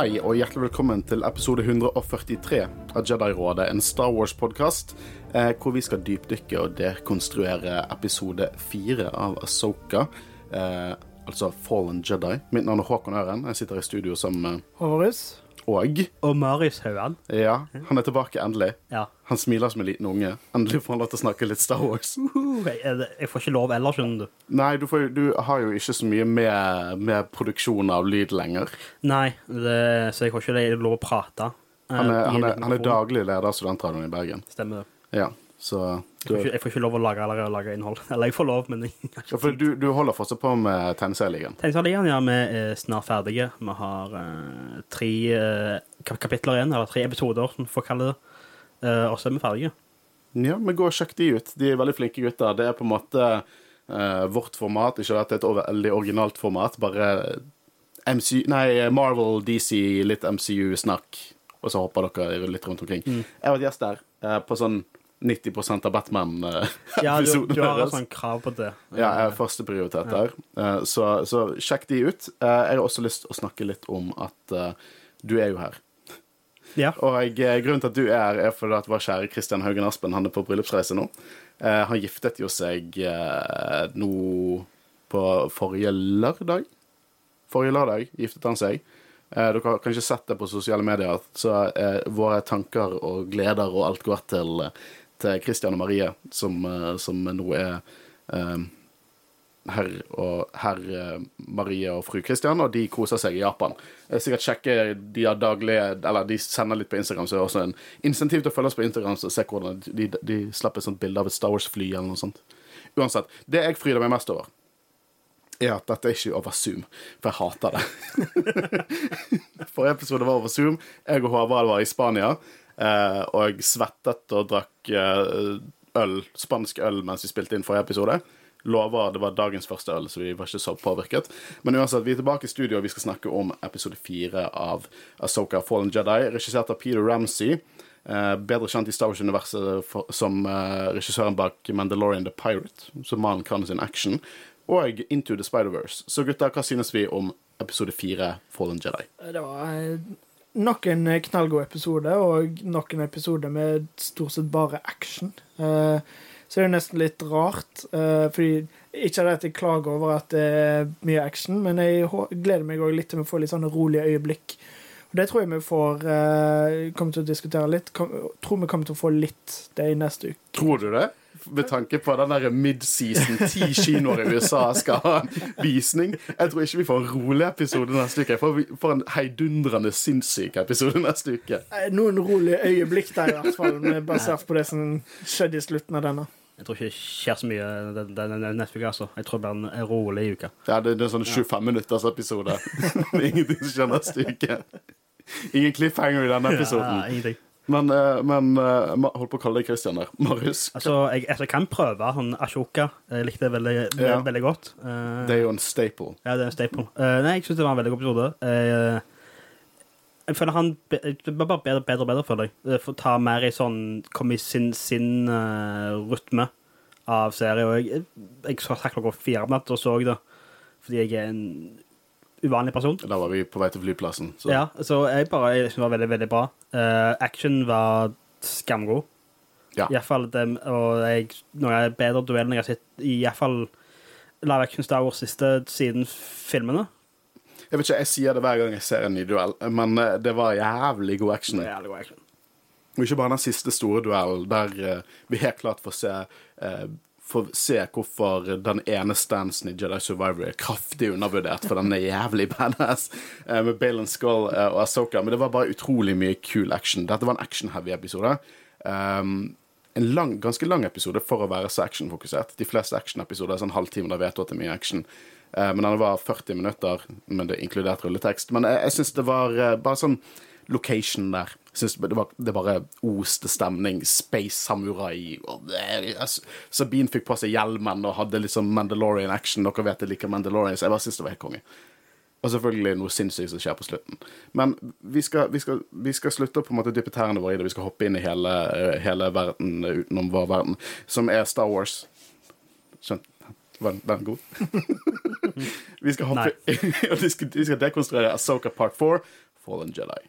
Hei og hjertelig velkommen til episode 143 av Jedi-rådet, en Star Wars-podkast eh, hvor vi skal dypdykke og dekonstruere episode fire av Asoka. Eh, altså Fallen Jedi. Mitt navn er Håkon Øren. Jeg sitter i studio sammen med Horus. Og Og Marius Hauan. ja, han er tilbake endelig. Ja. Han smiler som en liten unge. Endelig får han lov til å snakke litt Star Wars. Uh, jeg, får ikke lov ellers, skjønner du. Nei, du, får, du har jo ikke så mye med, med produksjon av lyd lenger. Nei, det, så jeg får ikke lov å prate. eh, Han er, han er, han er daglig leder av Studentradioen i Bergen. Stemmer det. Ja, så Jeg får, ikke, jeg får ikke lov å lage, eller, lage innhold. Eller jeg får lov, men ja, for du, du holder fortsatt på med Tegneserieligaen. Tegneserieligaen, ja, vi er snart ferdige. Vi har uh, tre uh, kapitler igjen, eller tre episoder, som vi får kalle det. Uh, og så er vi ferdige. Ja, men gå og sjekk de ut. De er veldig flinke gutter. Det er på en måte vårt format. Ikke at det er et veldig originalt format, bare MCU, nei, Marvel, DC, litt MCU-snakk, og så hopper dere litt rundt omkring. Mm. Jeg var gjest der på sånn 90 av Batman-episoden. Ja, du, du har altså en krav på det. Ja, jeg har førsteprioritet der. Ja. Så, så sjekk de ut. Eh, Jeg har også lyst til å snakke litt om at eh, du er jo her. Ja. Og eh, grunnen til at du er her, er fordi at vår kjære Kristian Haugen Aspen han er på bryllupsreise nå. Eh, han giftet jo seg eh, nå på forrige lørdag. Forrige lørdag giftet han seg. Eh, dere har kanskje sett det på sosiale medier, så eh, våre tanker og gleder og alt går til, til Kristian og Marie, som, eh, som nå er eh, herr og herr eh, Marie og fru Kristian, og de koser seg i Japan. Sikkert sjekke de har daglige Eller de sender litt på Instagram, så det er også en insentiv til å følge oss på Instagram og se hvordan de, de slapp et sånt bilde av et Star Wars-fly eller noe sånt. Uansett. Det jeg fryder meg mest over, er at dette er ikke over Zoom, for jeg hater det. Forrige episode var over Zoom. Jeg og Håvard var i Spania, eh, og svettet og drakk eh, øl, spansk øl mens vi spilte inn forrige episode. Lover det var dagens første øl, så vi var ikke så påvirket. Men uansett, vi er tilbake i studio, og vi skal snakke om episode fire av Asoka Fallen Jedi, regissert av Peter Ramsey. Eh, bedre kjent i Star Wars-universet som eh, regissøren bak Mandalorian The Pirate, som mannen kan sin action, og Into the Spider-Verse. Så gutter, hva synes vi om episode fire Fallen Jedi? Det var eh, nok en eh, knallgod episode, og nok en episode med stort sett bare action. Uh, Så det nesten litt rart, Uh, fordi ikke at jeg klager over at det er mye action, men jeg gleder meg òg litt til å få litt sånne rolige øyeblikk. Og det tror jeg vi får uh, kommer til å diskutere litt. Kom, tror vi kommer til å få litt det i neste uke. Tror du det? Med tanke på den der mid-season, ti kinoer i USA skal ha visning. Jeg tror ikke vi får en rolig episode neste uke. Jeg får, får en heidundrende sinnssyk episode neste uke. Eh, Noen rolige øyeblikk der, i hvert fall, med- basert på det som skjedde i slutten av denne. Jeg tror ikke det skjer så mye den, den, den neste uke, altså. Jeg tror det blir en rolig uke. Ja, det, det er sånn 25 minutters episode. Ingenting som skjer neste uke. Ingen cliffhanger i denne episoden. Ja, ingenting. Men, eh, men eh, holdt på å kalle deg Christian der. Marius. Altså, jeg, altså, jeg kan prøve han Ashoka. Jeg likte det veldig, Ja. veldig godt. Uh, Det er jo en staple. Ja, det er en staple. Uh, nei, jeg syns det var en veldig god episode. Uh, jeg føler han Det blir bare bedre bedre og bedre, føler jeg. Får ta mer i sånn Komme i sin, sin rytme av serie. Og jeg, jeg så takk klokka fire om natta og så det fordi jeg er en uvanlig person. Da var vi på vei til flyplassen. Så. Ja, så jeg bare jeg synes det var veldig, veldig bra. Uh, action var skamgod. Ja. I hvert fall det, og jeg, noen av de bedre duellene jeg har sett i hvert fall live action Star Wars siste siden filmene. Jeg vet ikke, jeg sier det hver gang jeg ser en ny duell, men eh, det var jævlig god action. Jævlig god action. Og ikke bare den siste store duellen, der eh, vi helt klart får se, eh, får se hvorfor den ene stansen i Jedi Survivor er kraftig undervurdert, for den er jævlig badass, med Bale and Skull eh, og Asoka. Men det var bare utrolig mye kul action. Dette var en action-heavy episode. Um, en lang, ganske lang episode for å være så actionfokusert. De fleste actionepisoder er sånn halvtime, da vet du at det er mye action. Uh, men denne var 40 minutter, men det inkludert rulletekst. Men jeg, jeg syns det var uh, bare sånn location der. Synes det, var, det bare oste stemning. Space samurai. Sabine fikk på seg hjelmen og hadde liksom Mandalorian action. Dere vet jeg liker Mandalorian, så jeg bare syns det var helt konge. Og selvfølgelig noe sinnssykt som skjer på slutten. Men vi skal, vi skal, vi skal slutte å på en måte dyppe tærne våre i det. Vi skal hoppe inn i hele, hele verden utenom vår verden, som er Star Wars. Skjønt? Var den god? vi skal hoppe vi skal, vi skal dekonstruere Asoka Part 4, Fallen Jedi.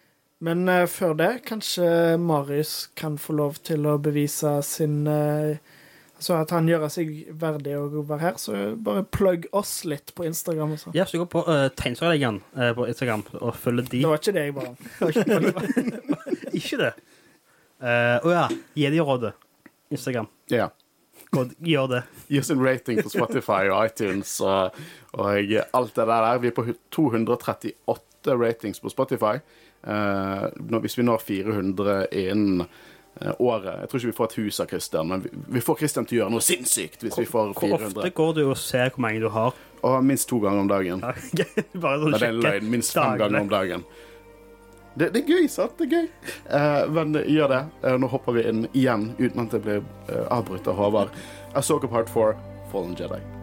Men uh, før det, kanskje Marius kan få lov til å bevise sin uh, Altså at han gjør seg verdig å være her. Så bare plugg oss litt på Instagram. og sånn. Ja, så gå på uh, Tegneserieligaen uh, på Instagram og følg de. Det var ikke det jeg ba om. Ikke det. Å ja. Gi de rådet. Instagram. Ja. God, gjør det. Gi oss en rating på Spotify og iTunes og, og alt det der. Vi er på 238 ratings på Spotify. Eh, hvis vi når 400 innen eh, året Jeg tror ikke vi får et hus av Christian, men vi, får Christian til å gjøre noe sinnssykt hvis vi får Hvor ofte går du og ser hvor mange du har? Og minst to ganger om dagen. Ja, Bare sånn det er en løgn. Minst fem ganger om dagen. Det, det er gøy, sant? Det er gøy. Eh, men gjør det. Eh, nå hopper vi inn igjen, uten at det blir avbrutt av Håvard. Ahsoka Part 4, Fallen Jedi.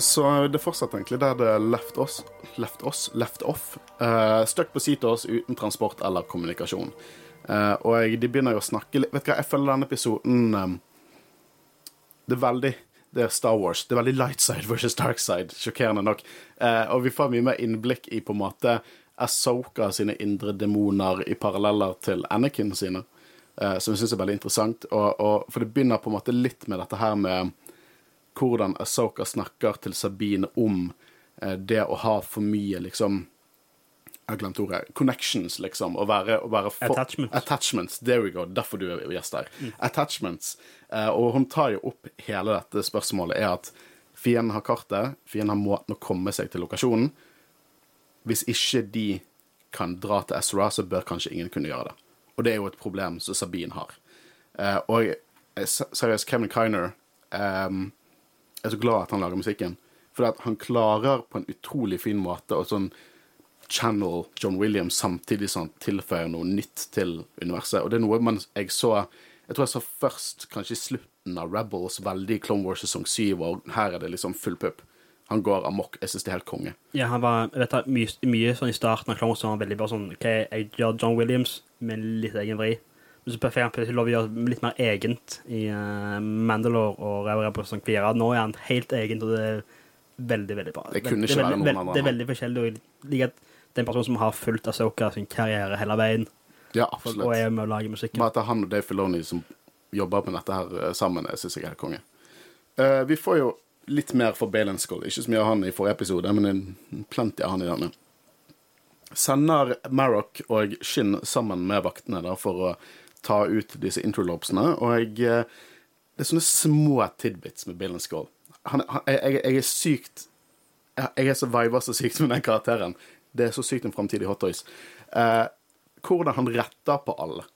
Så det fortsatte egentlig der det left oss Left oss? Left off. Uh, Stuck på Seatos uten transport eller kommunikasjon. Uh, og jeg, de begynner jo å snakke litt Vet du hva, jeg føler denne episoden um, Det er veldig det er Star Wars. Det er veldig light side versus dark side, sjokkerende nok. Uh, og vi får mye mer innblikk i på en måte Asoka sine indre demoner i paralleller til Anakin sine, som jeg syns er veldig interessant. Og, og, for det begynner på en måte litt med dette her med hvordan Asoka snakker til Sabine om eh, det å ha for mye, liksom Jeg har glemt ordet. Connections, liksom. Å være, å være for, Attachments. Attachments. There we go. Derfor du er gjest her. Attachments. Eh, og hun tar jo opp hele dette spørsmålet, er at fienden har kartet, fienden har måten å komme seg til lokasjonen. Hvis ikke de kan dra til Ezra, så bør kanskje ingen kunne gjøre det. Og det er jo et problem som Sabine har. Eh, og seriøst, Kevin Kiner ehm, er så glad at han lager musikken. For at han klarer på en utrolig fin måte å sånn channel John Williams samtidig som han tilføyer noe nytt til universet. Og det er noe man, jeg så Jeg tror jeg så først kanskje i slutten av Rebels, veldig Clone Wars sesong 7, og her er det liksom full pupp. Han går amok. Jeg syns det er helt konge. Ja, han var vet, mye, mye sånn i starten av Clone Wars var han veldig bare sånn OK, jeg gjør John Williams med litt egen vri. Men så fikk han lov å gjøre litt mer egent i uh, Mandalore og Revera på St. Kvira. Nå er han helt egent, og det er veldig, veldig bra. Det kunne ikke veldig, være noen andre Det er veldig forskjellig. og Jeg liker det er en person som har fulgt Asoka sin karriere hele veien, Ja, absolutt. og er med å lage musikken. Bare at det er han og Dave Filoni som jobber med dette her eh, sammen, jeg syns jeg er konge. Uh, vi får jo litt mer for Balen Skull. Ikke så mye av han i forrige episode, men en plenty av han i denne. Sender Marrock og Shin sammen med vaktene da, for å ta ut disse interlopsene, og jeg, eh, det er sånne små tidbits med Balen Skull. Han, han, jeg, jeg, er sykt jeg er så viber så sykt med den karakteren. Det er så sykt en framtidig Hot Toys. Eh, hvordan han retter på alle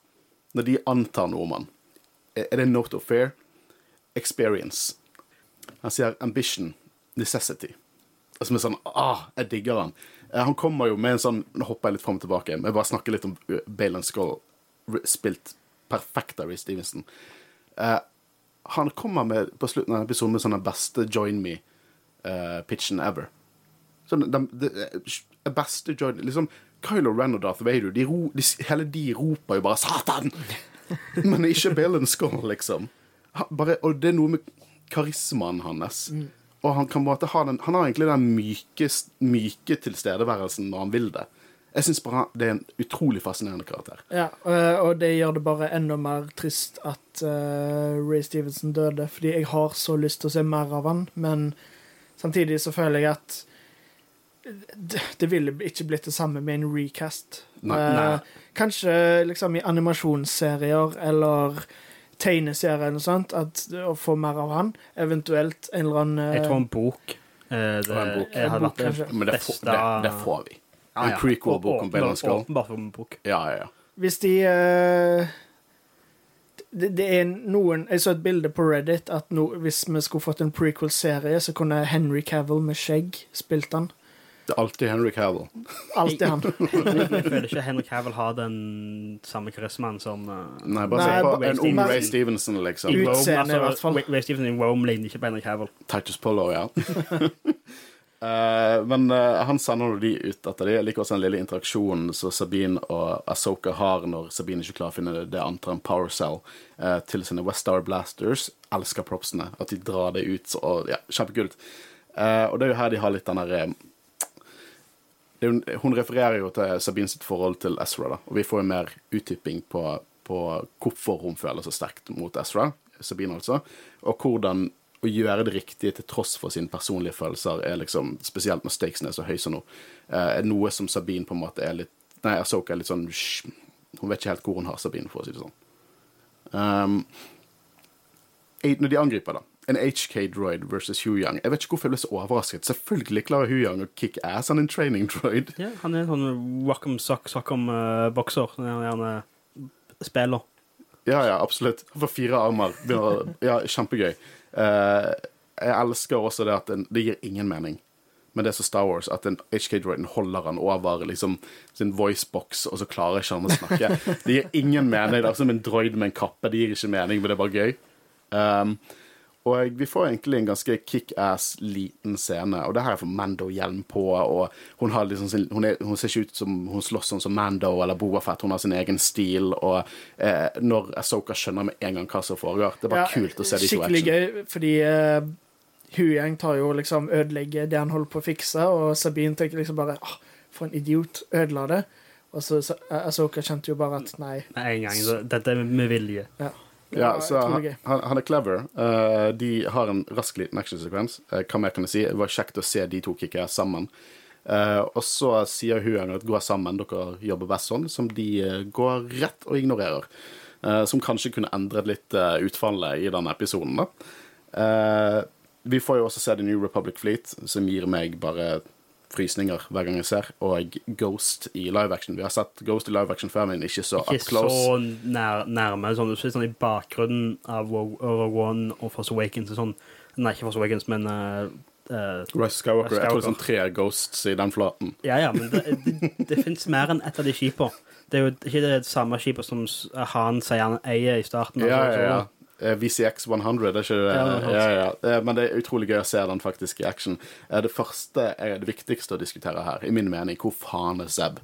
når de antar noe om han. Er det note of fear? Experience. Han sier ambition, necessity. Altså er sånn Ah, jeg digger han. Eh, Han kommer jo med en sånn Nå hopper jeg litt fram og tilbake, men jeg bare snakker litt om uh, Bale and Skull, spilt perfekt av Reece Stevenson. Eh, han kommer med, på slutten av episoden med sånn den beste Join Me-pitchen ever. Sånn, den, den det beste Join Liksom, Kylo Ren og Darth Vader, de ro, de, hele de roper jo bare 'Satan!' Men ikke Balen Skull, liksom. Han, bare, og det er noe med karismaen hans. Og han kan måte ha den Han har egentlig den myke, myke tilstedeværelsen når han vil det. Jeg syns bare det er en utrolig fascinerende karakter. Ja, eh, og det gjør det bare enda mer trist at uh, Ray Stevenson døde, fordi jeg har så lyst til å se mer av han, men samtidig så føler jeg at det, det ville ikke blitt det samme med en recast. Nei, Eh, nei. kanskje liksom i animasjonsserier eller tegneserier eller noe sånt, at å få mer av han, eventuelt en eller annen eh, Jeg tror en bok eh, det, en bok. jeg hadde En bok, vært det kanskje. Men det, får- beste det, ja. En prequel-bok om Skull. Åpenbart for en bok. Ja, ja, ja. Hvis de uh, det, det er noen Jeg så et bilde på Reddit at no, hvis vi skulle fått en prequel-serie, så kunne Henry Cavill med skjegg spilt han. Det er alltid Henry Cavill. Alltid han. Jeg føler ikke Henry Cavill har den samme karismaen som uh, Nei, bare se på en ung Ray Stevenson, liksom. i Utseende, i hvert fall. Ray- Ray Stevenson i Rome ligner ikke på Henry Cavill. Titus Polo, ja. Eh, men eh, han sender de ut etter det. Jeg liker også den lille interaksjonen som Sabine og Asoka har når Sabine ikke klarer å finne det andre enn Power Cell eh, til sine West Star Blasters. Elsker propsene. At de drar det ut. Og, ja, Kjempekult. Og det er jo her de har litt den derre er Hun refererer jo til Sabines forhold til Ezra, da, og vi får jo mer utdyping på, på hvorfor hun føler så sterkt mot Ezra, Sabine altså, og hvordan å gjøre det riktige til tross for sine personlige følelser, er liksom, spesielt når stakesene er så høye som nå, eh, er noe som Sabine på en måte er litt Nei, Asoka er litt sånn Hun vet ikke helt hvor hun har Sabine, for å si det sånn. Um, eh, når de angriper, da. En HK-droid versus Hu Yang. Jeg vet ikke hvorfor jeg ble så overrasket. Selvfølgelig klarer Hu Yang å kick ass. Han en training droid. Ja, han er en sånn wackum sock sock-om-bokser Han gjerne spiller. Ja, ja, absolutt. Han får fire armer. Ja, kjempegøy. Eh, jeg elsker også det at den, det gir ingen mening. Men det er så Star Wars at en HK-droiden holder han over liksom, sin voicebox, og så klarer ikke han å snakke. Det gir ingen mening. Det er som en droid med en kappe. Det gir ikke mening, men det er bare gøy. Um, og vi får egentlig en ganske kickass liten scene, og det her får Mando hjelm på, og hun, har liksom sin, hun, er, hun ser ikke ut som hun slåss sånn som Mando eller Boafett. Hun har sin egen stil, og eh, når Asoka skjønner med en gang hva som foregår, det er bare Ja, kult å se de to action. Skikkelig gøy, fordi uh, Huyang tar jo liksom ødelegger det han holder på å fikse, og Sabine tenker liksom bare ah, For en idiot. Ødela det. Og så så- Asoka kjente jo bare at nei. Med en gang. Så dette er med vilje. Ja, Ja, så han, han, er clever. Uh, de har en rask liten actionsekvens. Uh, hva mer kan jeg si? Det var kjekt å se de to kicke sammen. Uh, og så sier hun at gå sammen, dere jobber best sånn, som de eh, går rett og ignorerer. Eh, som kanskje kunne endret litt eh, utfallet i denne episoden. da. Eh, vi får jo også se The New Republic Fleet, som gir meg bare frysninger hver gang jeg ser, og Ghost i live action. Vi har sett Ghost i live action før, men ikke så up close. Ikke så nær, nærme. Sånn, sånn i bakgrunnen av Rogue Rogue One og Force Awakens. Sånn, nei, ikke Force Awakens, men uh, uh, Rise Skywalker. Jeg tror det er sånn tre Ghosts i den flaten. Ja, ja, men det, det, det fins mer enn ett av de skipene. Det er jo ikke det samme skipet som Han sier han eier i starten. Ja, ja, ja. VCX 100, det er ikke det? Ja. Ja, ja. Eh, Men det er utrolig gøy å se den faktisk i action. Eh, Det første er det viktigste å diskutere her, i min mening. Hvor faen er Zeb?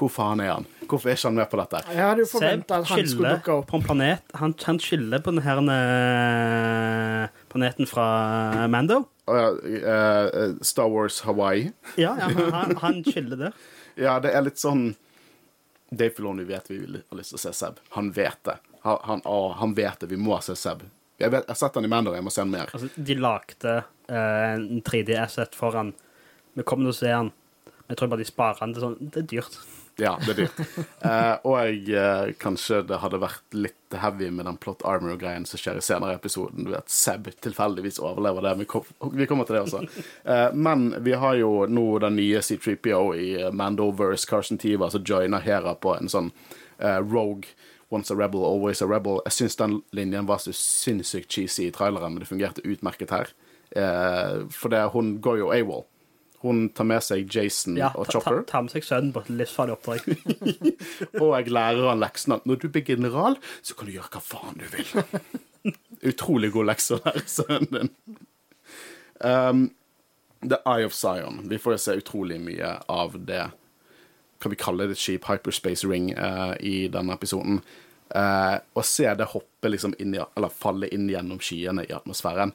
Hvor faen er han? Hvorfor er ikke han med på dette? Jeg hadde jo forventa at han skulle dukke opp. på en planet. Han, han skiller på den her eh, planeten fra Mando. Uh, uh, Star Wars Hawaii. Ja, ja han, han, han der. Ja, det er litt sånn Dave Filoni vet vi har lyst til å se Zeb. Han vet det. Han, å, han vet det. Vi må se Seb. Jeg, vet, jeg har sett han i Mando, jeg må se han mer. Altså, de lagde uh, en 3D-asset for han. Vi kommer til å se han. Jeg tror bare de sparer han til sånn Det er dyrt. Ja, det er dyrt. uh, og uh, kanskje det hadde vært litt heavy med den plot armor-greien som skjer i senere i episoden. Du vet, Seb tilfeldigvis overlever det. Vi, kom, vi kommer til det også. Uh, men vi har jo nå den nye C3PO i Mandoverse, Carson Tiva, som joiner Hera på en sånn rogue. Once a rebel, always a rebel. Jeg syns den linjen var så sinnssykt cheesy i traileren, men det fungerte utmerket her. Eh, for det, hun går jo AWOL. Hun tar med seg Jason Ja, og ta, ta, tar med seg sønnen på et livsfarlig oppdrag. Og jeg lærer han leksen at når du blir general, så kan du gjøre hva faen du vil. Utrolig god lekse å lære sønnen din. Um, The Eye of Zion. Vi får jo se utrolig mye av det Kan vi kalle det et skip? Hyperspace Ring uh, i denne episoden. Uh, å se det hoppe liksom inn i, eller falle inn gjennom skyene i atmosfæren,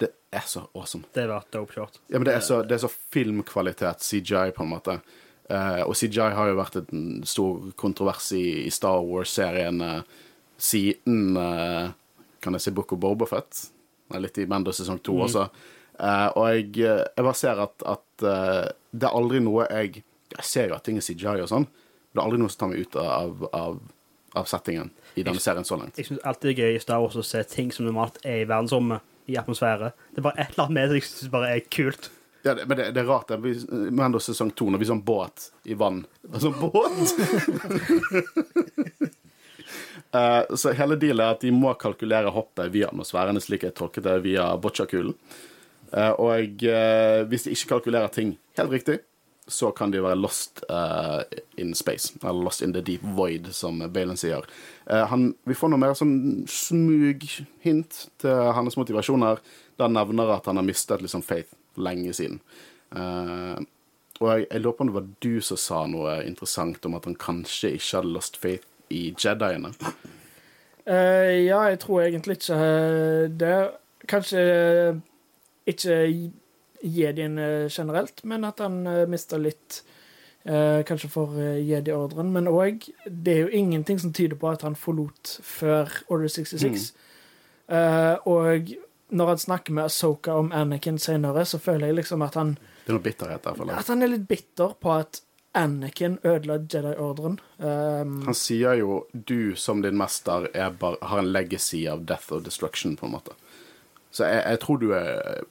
det er så awesome. Det var dope short. Ja, men det er så, det er så filmkvalitet, CGI, på en måte. Uh, og CGI har jo vært en stor kontrovers i, i Star Wars-serien eh, siden eh, Kan jeg si Book of Bobafett? Litt i Mando sesong to også. Eh, og jeg, eh, jeg bare ser at, at eh, det er aldri noe jeg Jeg ser jo at ting er CGI og sånn, men det er aldri noe som tar meg ut av, av, av settingen i denne serien så langt. Jeg syns alltid det er gøy i Star Wars å se ting som normalt er i verdensrommet, i atmosfære. Det er bare et eller annet med det jeg syns bare er kult. Ja, det, men det, det er rart. Det blir Mando sesong to, når vi sånn båt i vann. Altså båt! uh, så hele dealet er at de må kalkulere hoppet via atmosfæren, slik jeg tolket det, via boccia-kulen. Eh, og uh, hvis de ikke kalkulerer ting helt riktig, så kan de være lost uh, in space. Eller lost in the deep void, som Balen sier. Uh, han, vi får noe mer sånn smug-hint til hans motivasjoner. Der han nevner at han har mistet liksom faith lenge siden. Uh, og jeg, jeg lurer på om det var du som sa noe interessant om at han kanskje ikke hadde lost faith i Jediene. Ja, jeg tror egentlig ikke det. Kanskje ikke jedien eh, generelt, men at han uh, mista litt eh, Kanskje for uh, jedi-ordren. Men òg Det er jo ingenting som tyder på at han forlot før Order 66. Eh, og når han snakker med Asoka om Anakin senere, så føler jeg liksom at han Det er noe bitterhet der. føler jeg. At han er litt bitter på at Anakin ødela Jedi-ordren. Um, Han sier jo du som din mester er har en legacy av death og destruction, på en måte. Så jeg, jeg tror du er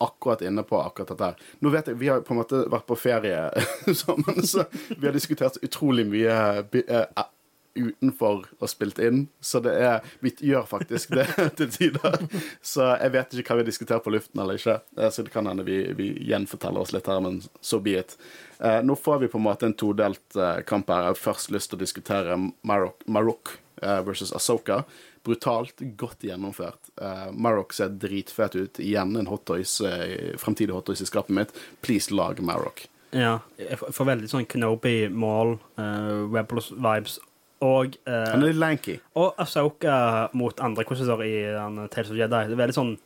akkurat inne på akkurat dette her. Nå vet jeg, Vi har på en måte vært på ferie sammen, så vi har diskutert utrolig mye eh, eh, utenfor og spilt inn, så det er Vi gjør faktisk det til tider. Så jeg vet ikke hva vi har diskutert på luften eller ikke. Eh, Så det kan hende vi, vi gjenforteller oss litt her, men so be it. Nå får vi på en måte en todelt kamp her. Jeg har først lyst til å diskutere Marok, Marok versus Asoka. Brutalt, godt gjennomført. Uh, Marok ser dritfet ut. Igjen en hot toys, eh, fremtidig hot toys i skapet mitt. Please lag Marrock. Ja. Jeg får- veldig sånn Kenobi, Maul, uh, Rebels-vibes. Og, eh, Han er litt lanky. og Asoka mot andre kursiser i den Tales of Jedi. Det er veldig sånn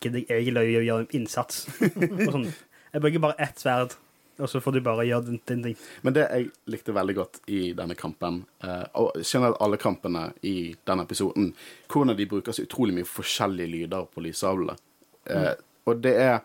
Gidder jeg egentlig å gjøre en innsats? Sånn, jeg bruker bare ett sverd, og så får du bare gjøre din, ting. Men det jeg likte veldig godt i denne kampen, eh, og generelt alle kampene i denne episoden, hvordan de bruker så utrolig mye forskjellige lyder på lyssablene. Mm. Og det er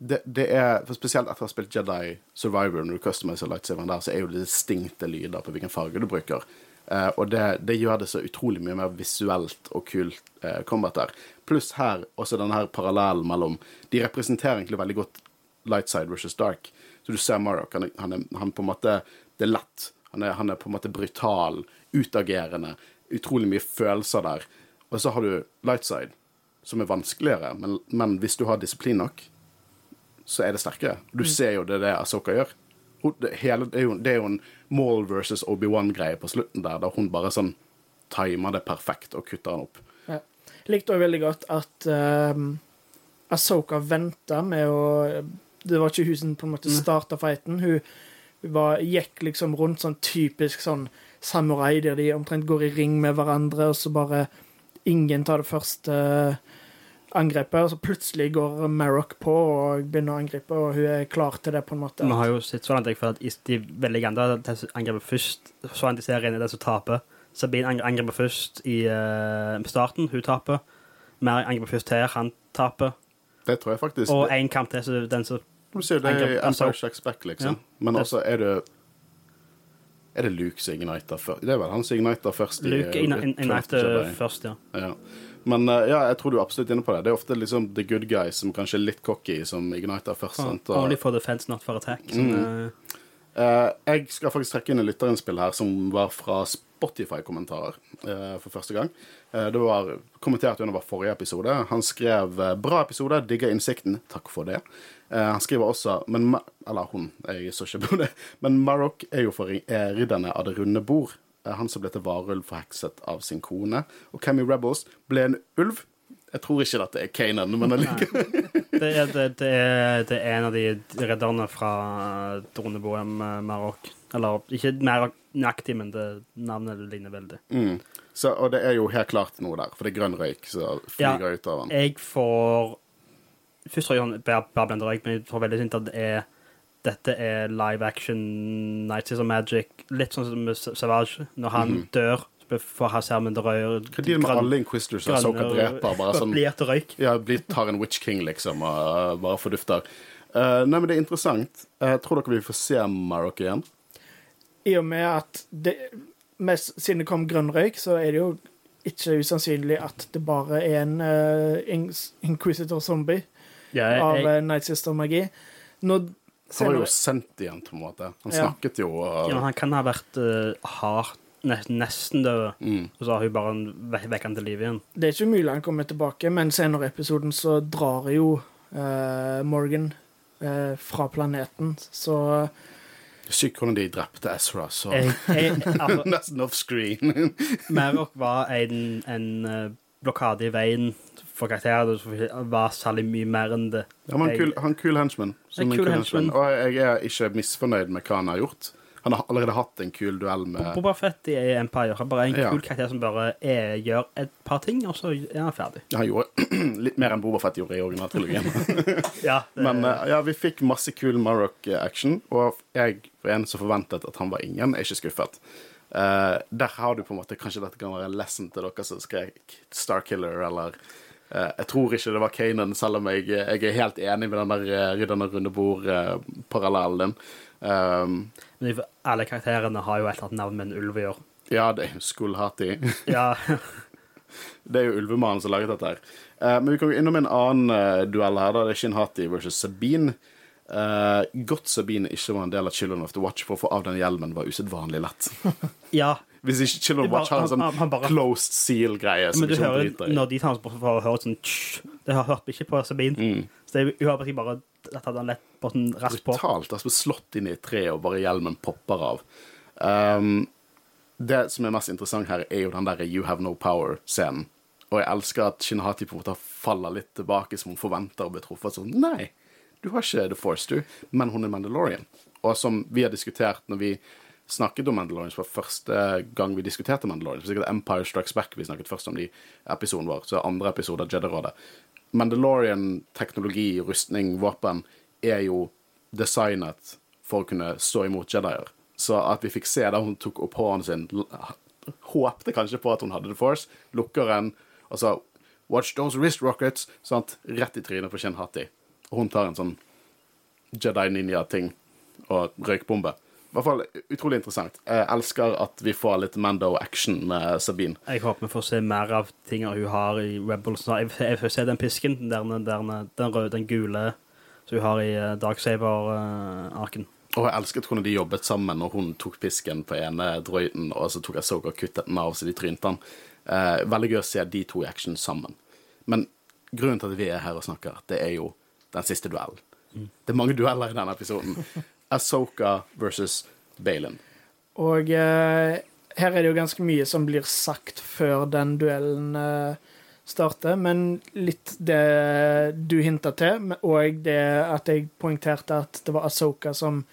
det, det er, Spesielt etter å ha spilt Jedi Survivor, når du customizer lightsaveren der, så er jo det distinkte lyder på hvilken farge du bruker. Uh, og det, det gjør det så utrolig mye mer visuelt og kult uh, combat der. Pluss her også denne her parallellen mellom De representerer egentlig veldig godt light side versus dark. Så du ser Marok, han, han, han på en måte Det er lett. Han er, han er på en måte brutal, utagerende. Utrolig mye følelser der. Og så har du light side, som er vanskeligere, men, men hvis du har disiplin nok, så er det sterkere. Du ser jo det det Asoka gjør. Hun, det, hele, det, er jo, det er jo en Maul versus Obi-Wan-greie på slutten der, der hun bare sånn timer det perfekt og kutter den opp. ja. Likte òg veldig godt at um, Asoka venta med å Det var ikke hun som på en måte starta fighten. Hun, hun var, gikk liksom rundt sånn typisk sånn samurai, der de omtrent går i ring med hverandre, og så bare ingen tar det første angrepet, og så plutselig går Marrock på og begynner å angripe, og hun er klar til det, på en måte. Vi har jo sett så langt jeg føler at de veldig den angriper først, så han de ser inn i det som taper. Sabine ang- angriper først i eh, starten, hun taper. Mer angriper først her, han taper. Det tror jeg faktisk. Og én kamp til, så den som Du sier det er altså- Empire Shacks Back, liksom. Ja. Men også er det Er det Luke som igniter først? Det er vel han som igniter først i Luke eh, innakte Jedi. først, ja. Ja. Men eh, ja, jeg tror du er absolutt inne på det. Det er ofte liksom the good guys som kanskje er litt cocky, som igniter først. sant? Og- Only for defense, not for attack. Mm. uh... Jeg skal faktisk trekke inn en lytterinnspill her som var fra Spotify-kommentarer eh, for første gang. Eh, det var kommentert under vår forrige episode. Han skrev eh, 'bra episode, digger innsikten'. Takk for det. Eh, han skriver også men, Eller hun, jeg så ikke på det. Men Marok er jo for er ridderne av det runde bord. Eh, han som ble til varulv forhekset av sin kone. Og Cammy Rebels ble en ulv? Jeg tror ikke dette er Kanan, men allikevel. det, det, det, det er en av de redderne fra droneboet med Marok. Eller ikke mer nøyaktig, men det navnet ligner veldig. Mm. Så, og det er jo helt klart noe der, for det er grønn røyk som flyger Ja. ut av han. Jeg får Først tror jeg han bare, blender røyk, men jeg får veldig sint at det er dette er live action Nights of Magic. Litt sånn som med Savage. Når han Mhm. dør, får han skjermen til rød. Hva er det med alle Inquisitors som Soka dreper? Bare sånn Blir til røyk. Ja, blir, tar en Witch King, liksom, og uh, bare fordufter. Uh, nei, men det er interessant. Uh, tror dere vi får se Marok igjen? I og med at det, mest, Siden det kom grønn røyk, så er det jo ikke usannsynlig at det bare er en uh, Inquisitor zombie Ja, av uh, Night Sister-magi. Nå Han var jo sendt igjen, på en måte. Han Ja. snakket jo uh, ja, han kan ha vært uh, hardt nesten død, Mm. og så har hun bare vekket ve han til liv igjen. Det er ikke umulig han kommer tilbake, men senere i episoden så drar jo uh, Morgan eh, fra planeten, så Sykt hvordan de drepte Ezra så Jeg, jeg, altså, nesten offscreen. Marok var en, en eh, blokade i veien for karakterer. Det var særlig mye mer enn det. Ja, men han kul, han kul henchman. som En kul henchman. henchman. Og jeg er ikke misfornøyd med hva han har gjort. Han har allerede hatt en kul duell med Boba Fett i Empire har bare en Ja. kul karakter som bare er, gjør et par ting, og så er han ferdig. Han gjorde litt mer enn Boba Fett gjorde i originaltrilogien. Ja, det, Men eh, ja, vi fikk masse kul Marok-action, og jeg var en som forventet at han var ingen, er ikke skuffet. Uh, der har du på en måte Kanskje dette kan være en lesson til dere som skrek Starkiller, eller uh, Jeg tror ikke det var Kanan, selv om jeg, jeg er helt enig med den der uh, runde bord-parallellen din. Um, men de- alle karakterene har jo et eller annet navn med en ulv å gjøre. ja, det er jo de. Ja, Det er jo Ulvemannen som har laget dette her. Uh, men vi kan jo innom en annen uh, duell her. da Det er Shinhati versus Sabine. Uh, godt Sabine ikke var en del av Children of the Watch, for å få av den hjelmen var usedvanlig lett. ja. Hvis ikke Children of the Watch har en sånn han- han bare- closed seal-greie som Men du ikke hører når de tar hans bort for å høre sånn tsk, Det har hørt ikke på Sabine. Mm. Så det, hun har bare, bare hadde han lett på sånn raskt på. Brutalt. Altså slått inn i et tre, og bare hjelmen popper av. Um, det som er mest interessant her, er jo den der You Have No Power-scenen. Og jeg elsker at Shinahati på en måte faller litt tilbake, som hun forventer å bli truffet. Sånn, nei, du har ikke The Force, du, men hun er Mandalorian. Og som vi har diskutert når vi snakket om Mandalorians for første gang vi diskuterte Mandalorians, sikkert Empire Strikes Back vi snakket først om I episoden vår, så andre episode av Jedi-rådet. Mandalorian-teknologi, rustning, våpen er jo designet for å kunne stå imot Jedier. Så at vi fikk se da hun tok opp hånden sin, håpte kanskje på at hun hadde The Force, lukker den og sa Watch those wrist rockets! Sant? Rett i trynet på Shin Hatti. Og hun tar en sånn Jedi Ninja-ting og røykbombe. I hvert fall utrolig interessant. Jeg elsker at vi får litt Mando-action med Sabine. Jeg håper vi får se mer av tingene hun har i Rebels. Jeg, jeg får se den pisken, den, den, den røde, den gule, som hun har i eh, Darksaber-arken. Og jeg elsket hvordan de jobbet sammen når hun tok pisken på ene drøyden og så tok jeg Soga og kuttet den av så de trynte den. Eh, veldig gøy å se de to i action sammen. Men grunnen til at vi er her og snakker, det er jo den siste duellen. Det er mange dueller i denne episoden. Asoka versus Balin. Og uh, her er det jo ganske mye som blir sagt før den duellen uh, starter, men litt det du hinta til, og det at jeg poengterte at det var Asoka som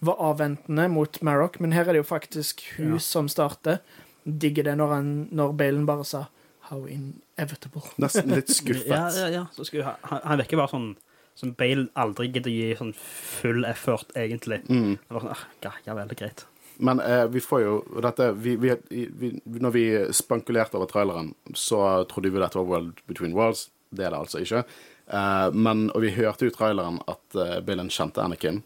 var avventende mot Marrock, men her er det jo faktisk hun Ja. som starter. Digger det når, han, når Balen bare sa 'how inevitable'. Nesten litt skuffet. Ja, ja, ja. Så skulle, han, han- han virker bare sånn som Bale aldri gidder å gi sånn full effort, egentlig. Mm. Var sånn, ah, ja, ja vel, greit. Men eh, vi får jo dette, vi, vi, vi, Når vi spankulerte over traileren, så trodde vi dette var World Between Worlds. Det er det altså ikke. Eh, men, og vi hørte jo i traileren at eh, Billen kjente Anakin.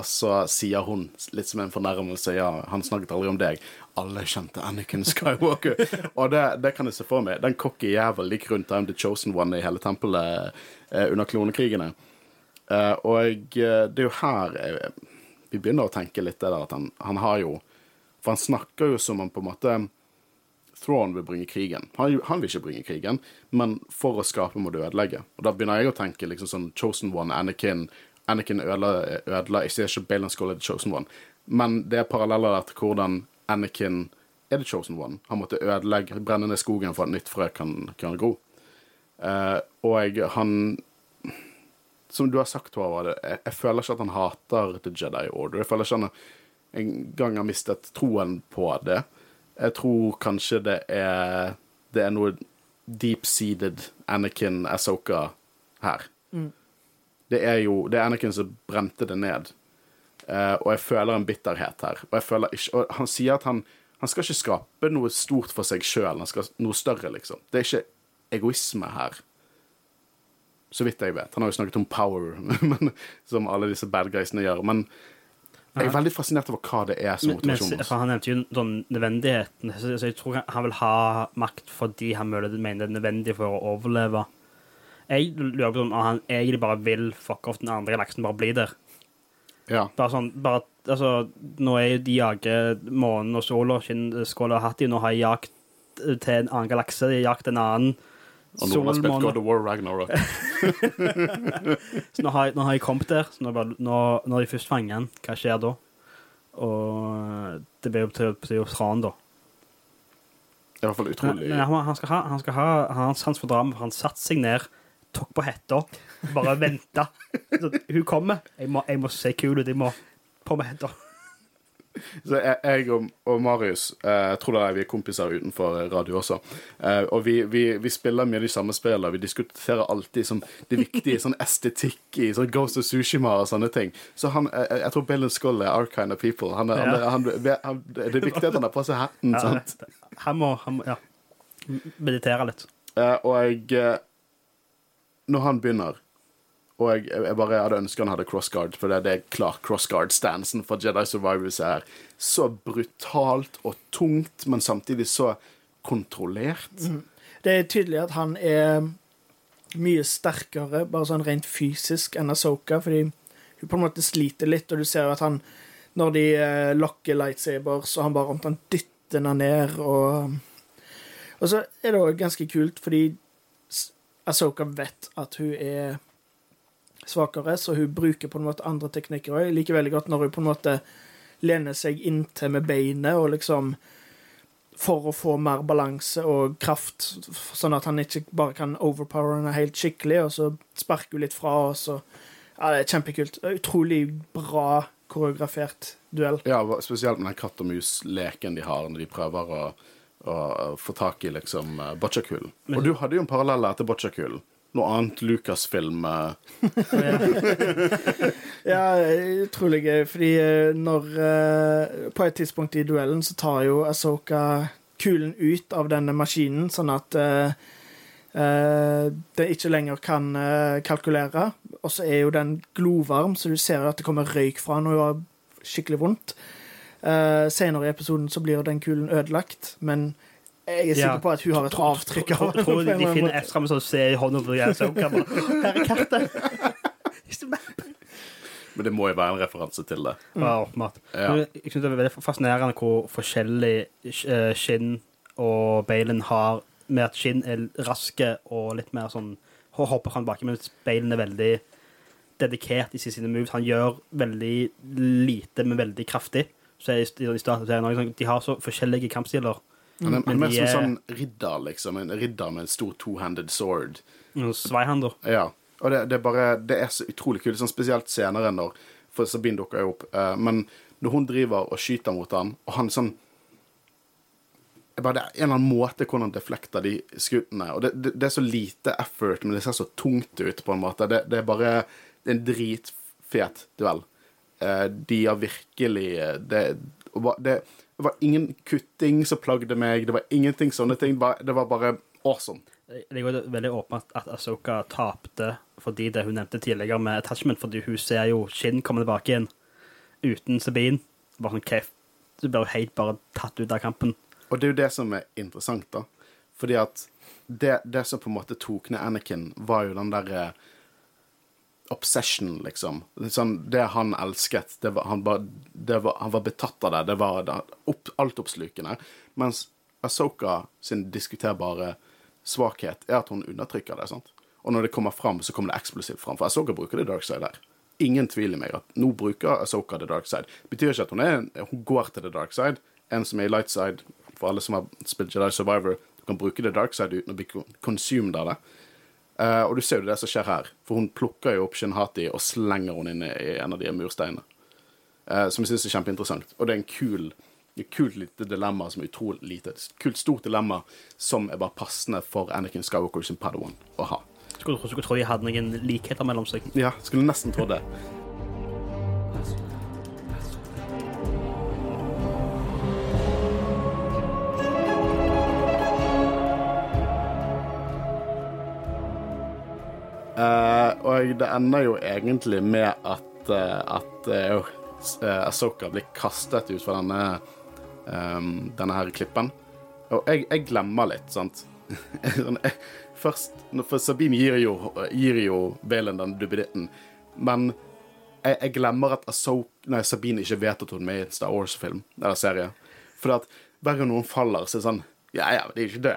Og så sier hun litt som en fornærmelse ja, han snakket aldri om deg. Alle kjente Anakin Skywalker. og det, det kan jeg se for meg. Den cocky jævel gikk rundt I'm the chosen one i hele tempelet eh, under klonekrigene. Eh, og eh, det er jo her eh, vi begynner å tenke litt det der at han, han har jo For han snakker jo som om på en måte Thrawn vil bringe krigen. Han, han vil ikke bringe krigen, men for å skape må du ødelegge. Og da begynner jeg å tenke liksom sånn Chosen One, Anakin Anakin ødela, ødela sier ikke Balan Skull er the Chosen One, men det er paralleller der til hvordan Anakin er the Chosen One. Han måtte ødelegge, brenne ned skogen for at nytt frø kan, kan gro. Uh, og han Som du har sagt, Håvard, jeg, jeg føler ikke at han hater The Jedi Order. Jeg føler ikke han en gang har mistet troen på det. Jeg tror kanskje det er Det er noe deep-seeded Anakin Asoka her. Det er jo Det er Anakin som brente det ned. Uh, og jeg føler en bitterhet her. Og jeg føler ikke Og han sier at han han skal ikke skape noe stort for seg sjøl, han skal noe større, liksom. Det er ikke egoisme her. Så vidt jeg vet. Han har jo snakket om power, men, som alle disse bad guysene gjør. Men jeg er veldig fascinert over hva det er som motivasjon. men, han nevnte jo sånn nødvendigheten, så, jeg tror han- han vil ha makt fordi han mener det er nødvendig for å overleve. Jeg lurer på om han egentlig bare vil fuck off den andre galaksen, bare bli der. Ja. Bare sånn, bare, altså, Nå er jo de jager månen og sola, skinnskåla og hatti, nå har jeg jakt til en annen galakse, de har jakt en annen Og noen har spilt. God of War Ragnarok. Så nå har, jeg, nå har jeg kommet der, så nå, bare, nå, når de først fanger den, hva skjer da? Og det blir jo til, til å ta han, da. I hvert fall utrolig men han, han skal ha, han skal ha han, hans, sans for drama, for han satte seg ned, tok på hetta, bare venta. Hun kommer. Jeg må, jeg må se kul ut. Jeg må på med hetta. Så jeg, jeg og, og Marius eh, jeg tror det er vi er kompiser utenfor radio også. Eh, og vi, vi, vi spiller mye de samme spillene. Vi diskuterer alltid sånn, det viktige sånn estetikk i sånn Ghost of Sushima og sånne ting. Så han, jeg, jeg tror Balen Skull er our kind of people. Han, ja. han, han, det er viktig at han har på seg hatten. Ja, sant? han må, han må ja, meditere litt. Eh, og jeg eh, Når han begynner Og jeg, jeg bare hadde ønsket han hadde crossguard, for det, det er klart crossguard-stansen for Jedi Survivors er så brutalt og tungt, men samtidig så kontrollert. Det er tydelig at han er mye sterkere, bare sånn rent fysisk, enn Asoka, fordi hun på en måte sliter litt, og du ser at han Når de eh, lokker lightsaber, så han bare omtrent dytter henne ned, og Og så er det òg ganske kult, fordi Asoka vet at hun er svakere, så hun bruker på en måte andre teknikker òg. Jeg liker veldig godt når hun på en måte lener seg inntil med beinet og liksom for å få mer balanse og kraft, sånn at han ikke bare kan overpower henne helt skikkelig, og så sparker hun litt fra, og så Ja, det er kjempekult. Utrolig bra koreografert duell. Ja, spesielt med den katt og mus-leken de har når de prøver å, å få tak i liksom Bocciakulen. boccia-kulen. Og du hadde jo en parallell til boccia-kulen. Noe annet Lucasfilm uh, Ja, utrolig gøy, fordi eh, når eh, På et tidspunkt i duellen så tar jo Asoka kulen ut av denne maskinen, sånn at uh, uh, det ikke lenger kan uh, kalkulere. Og så er jo den glovarm, så du ser at det kommer røyk fra den og hun har skikkelig vondt. Uh, senere i episoden så blir den kulen ødelagt, men jeg er sikker Ja. på at hun har et avtrykk av Tror, den. tror de finner med sånn ser i hånda på. Her er kartet! Men det må jo være en referanse til det. Ja, åpenbart. Ja. Jeg synes det er veldig fascinerende hvor forskjellig Skinn Shin og Balen har med at Shin er raske og litt mer sånn ho- hopper han baki, mens Balen er veldig dedikert i sine moves. Han gjør veldig lite, men veldig kraftig. Så i, i starten serien sånn, De har så forskjellige kampstiler. Han er, er mer som sånn ridder, liksom. En ridder med en stor two-handed sword. Sveihander. Ja. Og det, det er bare Det er så utrolig kult, sånn spesielt senere når For Sabine dukker jo opp. eh, men når hun driver og skyter mot han, og han sånn bare det er en eller annen måte hvordan han deflekter de skuddene. Og det, det, det er så lite effort, men det ser så tungt ut, på en måte. Det, det er bare en dritfet duell. Eh, de har virkelig eh, det, det, det var ingen kutting som plagde meg, det var ingenting sånne ting. Det var bare awesome. Det er jo veldig åpent at Asoka tapte fordi det hun nevnte tidligere med attachment, fordi hun ser jo Shin komme tilbake igjen uten Sabine. Bare sånn, okay, Du blir jo helt bare tatt ut av kampen. Og det er jo det som er interessant, da. Fordi at det, det som på en måte tok ned Anakin, var jo den derre obsession, liksom. Sånn, det han elsket, det var, han, var, det var, han var betatt av det. Det var opp, altoppslukende. Mens Asoka sin diskuterbare svakhet er at hun undertrykker det. sant? Og når det kommer fram, så kommer det eksplosivt fram. For Asoka bruker det dark side der. Ingen tvil i meg at nå bruker Asoka the dark side. Betyr ikke at hun, er, hun går til the dark side. En som er i light side, for alle som har spilt Jedi Survivor, du kan bruke the dark side uten å bli consumed av det. Eh, og du ser jo det som skjer her, for hun plukker jo opp Shinhati og slenger hun inn i en av de mursteinene. Uh, som jeg syns er kjempeinteressant. Og det er en kul et kult lite dilemma som er utrolig lite. Et kult, stort dilemma som er bare passende for Anakin Skywalker sin Padawan å ha. Skulle, skulle tro de hadde noen likheter mellom seg. Ja, skulle nesten tro det. Eh, og det ender jo egentlig med at, uh, at uh, Asoka blir kastet ut fra denne, um, denne her klippen. Og jeg, jeg glemmer litt, sant. Sånn, Først For Sabine gir jo, gir jo Valen den duppeditten, men jeg, jeg glemmer at Ahsoka, nei, Sabine ikke vet at hun er med i en Star Wars-film eller serie. For at hver gang noen faller, så er det sånn Ja, ja, det er ikke død.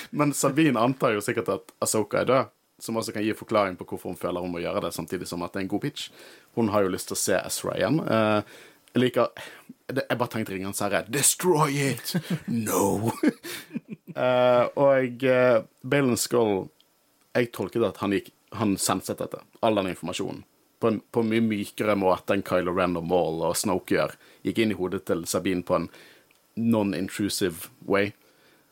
Men Sabine antar jo sikkert at Ahsoka er død, som også kan gi forklaring på hvorfor hun føler hun må gjøre det, samtidig som at det er en god pitch. Hun har jo lyst til å se Ezra igjen. Eh, jeg liker Jeg bare tenkte Ringenes Serre. Destroy it! No! Eh, og uh, Balen Skull Jeg tolket at han gikk Han senset dette, all den informasjonen, på en, på mye mykere måte enn Kylo Ren og Maul og Snoke gjør. Gikk inn i hodet til Sabine på en non-intrusive way.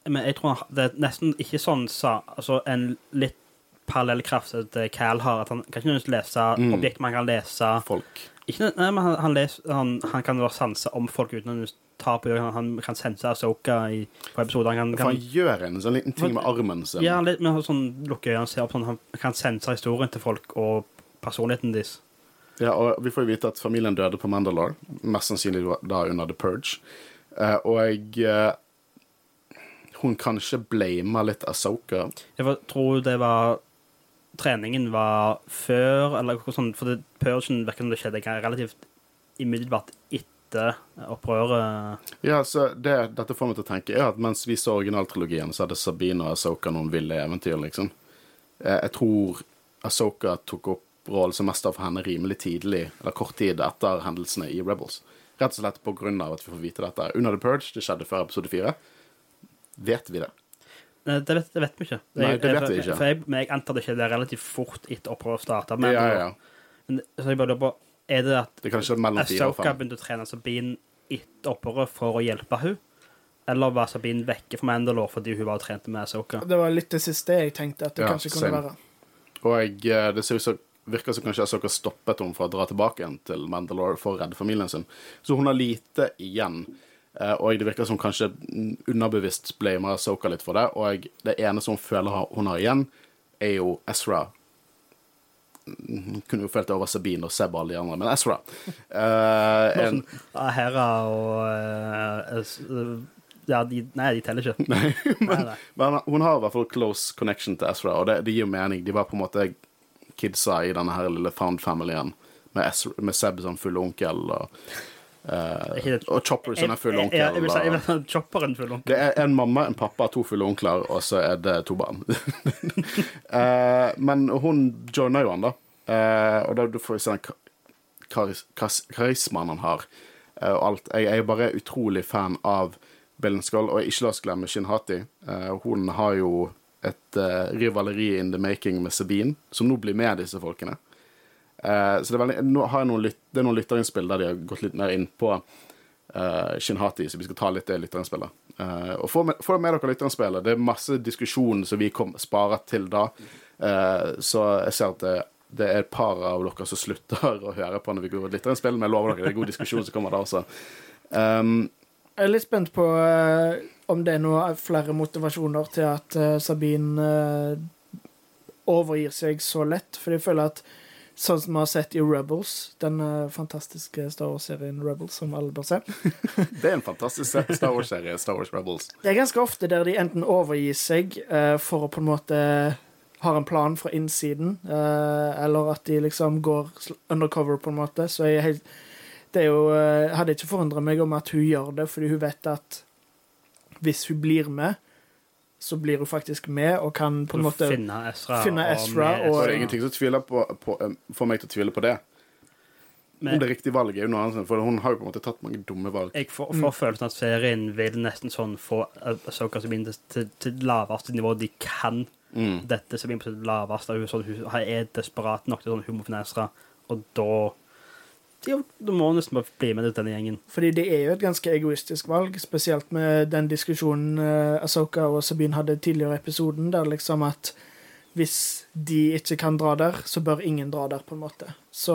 Men jeg tror det er nesten ikke sånn sa, altså en litt parallell kraft til Cal har, at han kan ikke nødvendigvis lese Mm. objekt man kan lese Folk. ikke, nei, men han, han, leser, han, han kan sanse om folk uten å ta på han, han kan sense Asoka i, på episoder. Han kan, han gjør en sånn liten ting med armen sin. ja, litt med sånn lukke øynene og se opp sånn, han kan sense historien til folk og personligheten deres. Ja, og vi får jo vite at familien døde på Mandalore, mest sannsynlig da under The Purge. Eh, og eh, hun kanskje blamer litt Asoka. Jeg tror det var Treningen var før, eller noe sånt, for det, Purgen virker som det skjedde relativt umiddelbart etter opprøret. Ja, så det dette får meg til å tenke, er at mens vi så originaltrilogien, så hadde Sabine og Asoka noen ville eventyr, liksom. Eh, jeg tror Asoka tok opp rollen som mester for henne rimelig tidlig, eller kort tid etter hendelsene i Rebels. Rett og slett av at vi får vite dette. Under The Purge, det skjedde før episode fire. Vet vi det? Nei, Det vet, det vet vi ikke. Nei, det vet vi ikke. Jeg, men jeg antar det skjedde relativt fort etter opprøret starta. Men, ja, ja, ja. men så jeg bare lurer på, er det at Det Asoka begynte å trene Sabine etter opprøret for å hjelpe henne? Eller var Sabine vekke fra Mandalore fordi hun var og trente med Asoka? Det var litt det siste jeg tenkte at det Ja, kanskje kunne same. være. Og jeg, eh, det ser ut som virker som kanskje Asoka stoppet henne fra å dra tilbake igjen til Mandalore for å redde familien sin. Så hun har lite igjen. Eh, Og det virker som kanskje mm, underbevisst blamer Asoka litt for det. Og det eneste hun føler hun har igjen, er jo Ezra. Mm, Hun kunne jo følt det over Sabine og Seb og alle de andre, men Ezra. uh, en, Hera og uh, Ja, de, nei, de teller ikke. Nei, nei. men hun har i hvert fall close connection til Ezra, og det, det gir mening. De var på en måte kidsa i denne her lille found familyen med, med Seb som full onkel, og, Uh, og Chopper som er full onkel. jeg, jeg jeg vil si chopperen full onkel. Det er en mamma, en pappa, to fulle onkler, og så er det to barn. uh, men hun joiner jo han, da. Uh, og da du får vi se den ka- karis karis karismaen han har, og alt. Jeg, jeg er bare utrolig fan av Billen Skull, og ikke la oss glemme Shin Hati. Eh, hun har jo et uh, rivaleri in the making med Sabine, som nå blir med disse folkene. Uh, så det er, veldig, noen, lyt, det er noen lytterinnspill der de har gått litt mer inn på uh, Shinhati, så vi skal ta litt det lytterinnspillet. Uh, og få med, med dere lytterinnspillet. Det er masse diskusjon som vi kom, sparer til da. Så jeg ser at det, det er et par av dere som slutter å høre på når vi går lytterinnspill, men jeg lover dere det er god diskusjon som kommer da også. Um, Jeg er litt spent på om det er noe flere motivasjoner til at uh, Sabine uh, overgir seg så lett. For jeg føler at sånn som vi har sett i Rebels, den eh, fantastiske Star Wars-serien Rebels, som alle bør se det er en fantastisk Star Wars-serie, Star Wars Rebels. Det er ganske ofte der de enten overgir seg uh, for å på en måte har en plan fra innsiden, eller at de liksom går undercover, på en måte. Så jeg helt Det er jo Hadde ikke forundra meg om at hun gjør det, fordi hun vet at hvis hun blir med, så blir hun faktisk med og kan på en måte Finne Ezra. finne Ezra og, og- Og det er ingenting som tviler på, på, um, får meg til å tvile på det. Men- Om det riktige valget er jo noe annet, for hun har jo på en måte tatt mange dumme valg. Jeg får, får følelsen at serien vil nesten sånn få Soka Sabine til, til, til laveste nivå de kan. Mm. Dette Sabine på sitt laveste. Hun, sånn, hun er desperat nok til sånn hun må finne Ezra, og da Da må nesten bare bli med ut denne gjengen. Fordi det er jo et ganske egoistisk valg, spesielt med den diskusjonen uh, Asoka og Sabine hadde tidligere i episoden, der liksom at hvis de ikke kan dra der, så bør ingen dra der, på en måte. Så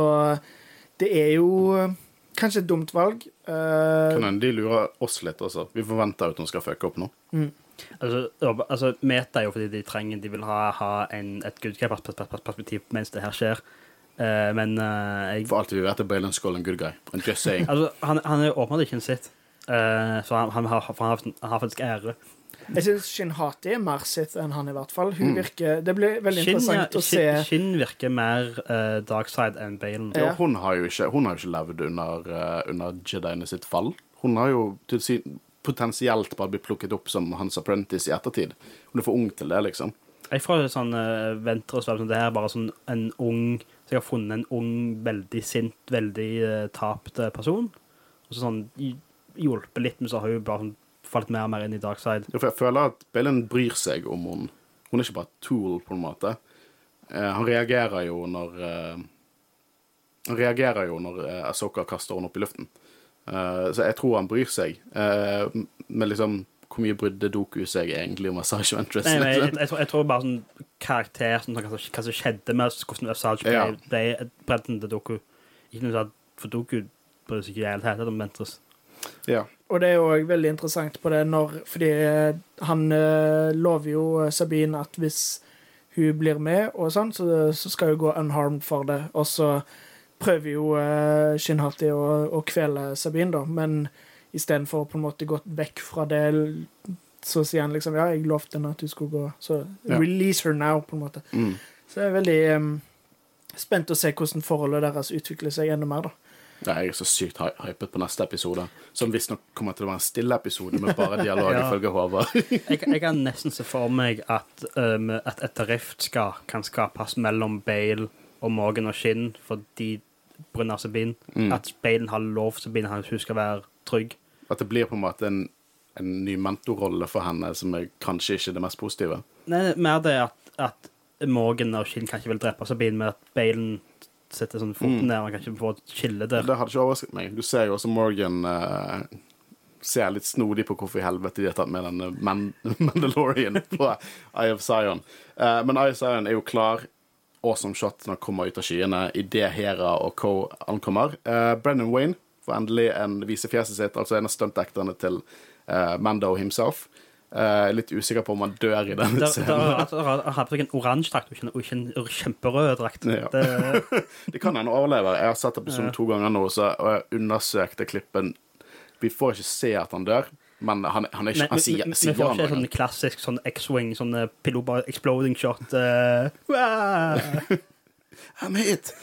det er jo eh, kanskje et dumt valg. eh, Kan hende de lurer oss litt altså. Vi forventer at hun skal fucke opp nå. Altså, altså, Meta er jo fordi de trenger De vil ha, ha en, et good guy-perspektiv mens det her skjer. Eh, men eh, jeg For alt vi vet, er Braylon Skull en good guy. And just saying. Altså, han, han er åpenbart ikke en sitt. Eh, så han, han, har, for han, har, han har faktisk ære. Jeg syns Shin Hati er mer sitt enn han, i hvert fall. Hun Mm. virker, Det blir veldig Shin, interessant å se Shin, Shin virker mer uh, darkside enn Balen. Ja. Ja, hun har jo ikke, hun har jo ikke levd under, uh, under Jediene sitt fall. Hun har jo til sin, potensielt bare blitt plukket opp som hans apprentice i ettertid. Hun er for ung til det, liksom. Jeg får sånn uh, venter og sånn, det her er bare sånn en ung Så jeg har funnet en ung, veldig sint, veldig uh, tapt eh, person. Og så sånn hj- hjulpet litt, men så har hun bare sånn, falt mer og mer inn i dark side. Ja, for jeg føler at Belen bryr seg om hun. Hun er ikke bare tool, på en måte. Eh, han reagerer jo når eh, Han reagerer jo når uh, Asoka kaster henne opp i luften. Eh, så jeg tror han bryr seg. Eh, men liksom Hvor mye brydde Doku seg egentlig om Asage Ventress? Nei, nei, jeg, liksom? jeg, tror, jeg tror bare sånn karakter sånn, hva, som, hva som skjedde med hvordan Assange ble, Ja. ble bredden til Doku. Ikke noe sånn for Doku bryr seg ikke i det hele tatt om Ventress. Ja. Og det er jo veldig interessant på det når Fordi eh, han eh, lover jo eh, Sabine at hvis hun blir med, og sånn, så, så skal hun gå unharmed for det. Og så prøver jo uh, Shinhati å, å kvele Sabine, da, men istedenfor på en måte gått vekk fra det, så sier han liksom Ja, jeg lovte henne at du skulle gå, så Ja. release her now, på en måte. Mm. Så jeg er veldig um, spent å se hvordan forholdet deres utvikler seg enda mer, da. Ja, jeg er så sykt hy- hypet på neste episode, som visstnok kommer til å være en stille episode med bare dialog, Ja. ifølge Håvard. Jeg, jeg kan nesten se for meg at, um, at et rift skal, kan skapes mellom Bale og Morgan og Skinn fordi pga. Sabine. Mm. At Bale har lov Sabine at hun skal være trygg. At det blir på en måte en, en ny mentorrolle for henne, som er kanskje ikke det mest positive. Nei, mer det at, at Morgan og Shin kanskje vil drepe Sabine, men at Balen setter sånn foten Mm. ned og kanskje får et skille der. Det hadde ikke overrasket meg. Du ser jo også Morgan uh, ser litt snodig på hvorfor i helvete de har tatt med den Man Mandalorian på Eye of Zion. Uh, men Eye of Zion er jo klar. Awesome shot når han kommer ut av skyene idet Hera og Co. ankommer. Uh, Brennan Wayne får endelig en vise fjeset sitt, altså en av stuntacterne til uh, Mando himself. Uh, litt usikker på om han dør i der, scenen. altså, han har på seg en oransje drakt og ikke en, og ikke en kjemperød drakt. Ja. Det, Det kan hende overlever. Jeg har sett episoden Ja. to ganger nå, så, og jeg undersøkte klippen. Vi får ikke se at han dør, men han, han, er ikke, Men han sier, vi sier får han ikke sånn klassisk sånn X-wing, sånn eh, pilot exploding shot. wah! I'm hit!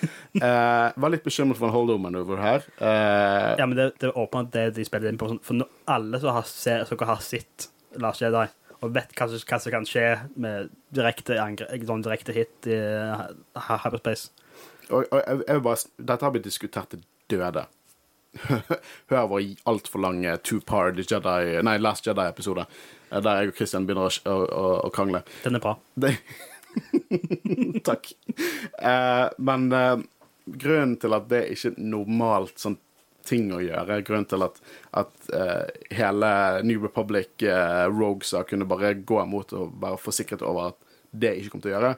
uh, var litt bekymret for en holdover-manøver her. Uh, ja, men det, det er åpenbart det de spiller inn på. sånn, For nå, alle som har, ser, som har sett Last Jedi, og vet hva, hva som kan skje med direkte, angre, sånn direkte hit i uh, hyperspace og, og jeg, jeg vil bare, dette har blitt diskutert til døde. Hør vår altfor lange two-part Jedi, nei, Last Jedi-episode, eh, der jeg og Christian begynner å, å, å, å krangle. Den er bra. Det... Takk. Eh, men eh, grunnen til at det ikke er normalt sånn ting å gjøre, grunnen til at, at eh, hele New Republic eh, Rogues har kunne bare gå imot og være forsikret over at det ikke kommer til å gjøre,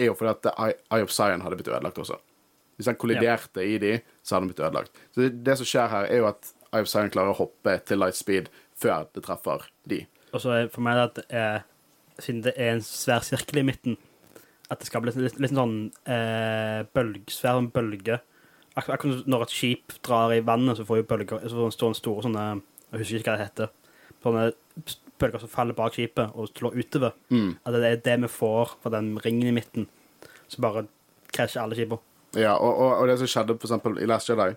er jo fordi at Eye of Zion hadde blitt ødelagt også. Hvis han kolliderte i de, så hadde han blitt ødelagt. Så det, det som skjer her, er jo at Eye of Zion klarer å hoppe til light speed før det treffer de. Og så for meg at siden det er en svær sirkel i midten, at det skal bli litt, litt sånn eh, bølg, svær sånn bølge. Ak akkurat når et skip drar i vannet, så får jo bølger så får store, store sånne Jeg husker ikke hva det heter. Sånne bølger som faller bak skipet og slår utover. Mm. At det er det vi får fra den ringen i midten. Så bare krasjer alle skipene. Ja, og, og, og det som skjedde for eksempel i Last Jedi,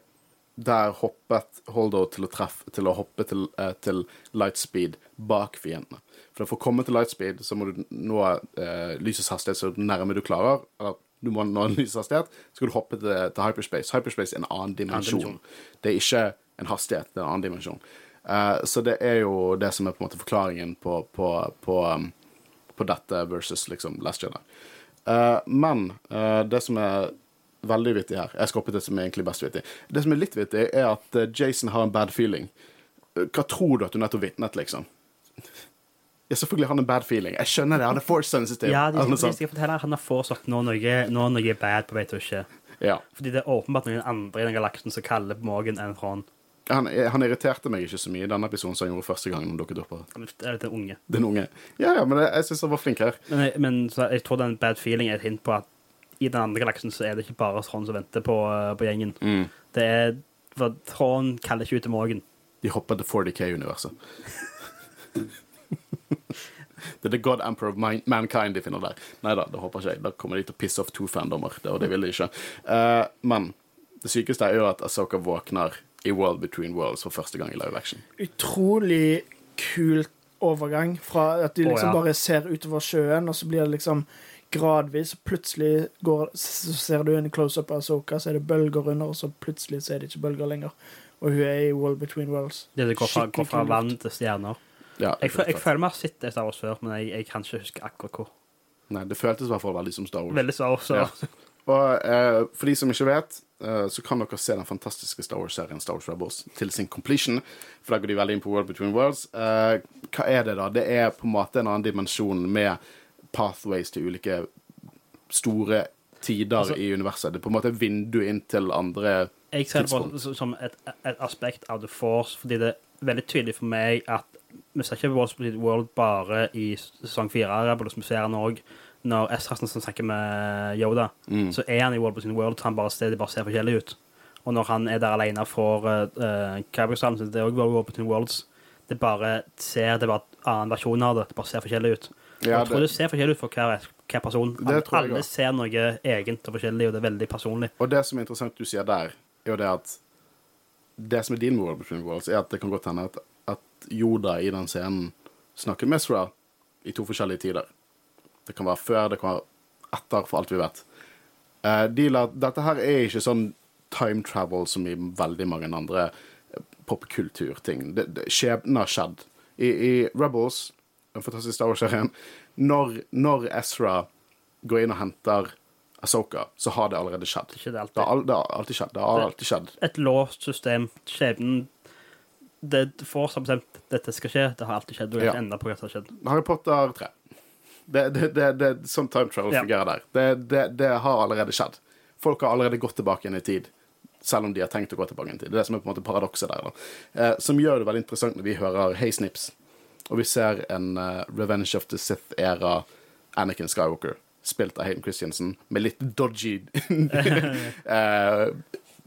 der hoppet Holdo til å treffe, til å hoppe til, eh, til lightspeed bak fiendene. For for å komme til lightspeed så må du nå eh, lysets hastighet så nærme du klarer. Eller du må nå lysets hastighet, så skal du hoppe til, til hyperspace. Hyperspace er en annen dimensjon. dimensjon. Det er ikke en hastighet, det er en annen dimensjon. Eh, så det er jo det som er på en måte forklaringen på, på, på, um, på dette versus liksom Last Jedi. Eh, men eh, det som er veldig vittig her Jeg skal hoppe til det som er egentlig best vittig. Det som er litt vittig, er at eh, Jason har en bad feeling. Eh, Hva tror du at du nettopp vitnet, liksom? Ja, selvfølgelig har han en bad feeling. Jeg skjønner det. Han er force sensitive. Ja, de, de, noe de sånt. skal fortelle han har fortsatt nå noe, nå noe bad på vei til å skje. Ja. Fordi det er åpenbart noen andre i den galaksen som kaller på Morgan enn Ron. Han, han irriterte meg ikke så mye i denne episoden som han gjorde første gang han dukket opp. Den unge. Den unge. Ja, ja, men jeg, jeg syns han var flink her. Men, jeg, men så jeg tror den bad feeling er et hint på at i den andre galaksen så er det ikke bare Ron som venter på, uh, på gjengen. Det er for Ron kaller ikke ut til Morgan. De hopper til 40K-universet. Det er The God Emperor of Man Mankind de finner der. Nei da, det håper ikke jeg. Da kommer de til å pisse off to fandommer, det, og det vil de ikke. Uh, men det sykeste er jo at Asoka våkner i World Between Worlds for første gang i live action. Utrolig kult overgang fra at de liksom liksom ja. bare ser utover sjøen, og så blir det liksom gradvis, og plutselig går, så ser du en close-up av Asoka, så er det bølger under, og så plutselig så er det ikke bølger lenger. Og hun er i World Between Worlds. Det det går fra, går fra vann til stjerner. Ja, Jeg, fø- jeg føler vi har sett det Star Wars før, men jeg, jeg kan ikke huske akkurat hvor. Nei, det føltes i hvert fall veldig som Star Wars. Veldig Star Wars. Ja. Og eh, for de som ikke vet, eh, så kan dere se den fantastiske Star Wars-serien Star Wars Rebels til sin completion. For da går de veldig inn på World Between Worlds. Eh, hva er det, da? Det er på en måte en annen dimensjon med pathways til ulike store tider Altså- i universet. Det er på en måte et vindu inn til andre Jeg ser det på som et, et aspekt av The Force, fordi det er veldig tydelig for meg at vi ser ikke Walls Between World bare i sesong fire av Rebels, vi ser han òg når S. Rasmussen snakker med Yoda. Mm. Så er han i World Between World, så han bare, det bare ser forskjellig ut. Og når han er der alene for uh, Kyber-salen det er òg World Between Worlds. Det bare ser, det bare en annen versjon av det. Det bare ser forskjellig ut. Ja, jeg tror det, det ser forskjellig ut for hver, hver person. Det Alle, tror jeg også. ser noe egent og forskjellig, og det er veldig personlig. og det som er interessant du sier der, er jo det at det som er din World Between Worlds, er at det kan godt hende at, at Yoda i den scenen snakker med Ezra i to forskjellige tider. Det kan være før, det kan være etter, for alt vi vet. Uh, de la, dette her er ikke sånn time travel som i veldig mange andre eh, popkulturting. Skjebnen har skjedd. I, I Rebels, den fantastiske Star Wars-serien, når, når Ezra går inn og henter Asoka, så har det allerede skjedd. Ikke det alltid. Det har, det har alltid skjedd. Det har alltid skjedd. et låst system. Skjebnen Det får som bestemt dette skal skje. Det har alltid skjedd. Kan Ja. enda på hva som har skjedd. Harry Potter 3. Det, det, det, det er sånn time travel Ja. fungerer der. Det, det, det har allerede skjedd. Folk har allerede gått tilbake igjen i tid, selv om de har tenkt å gå tilbake igjen i tid. Det er det som er på en måte paradokset der. Eh, som gjør det veldig interessant når vi hører Hey Snips, og vi ser en uh, Revenge of the Sith-æra Anakin Skywalker, spilt av Hayden Christiansen, med litt dodgy eh,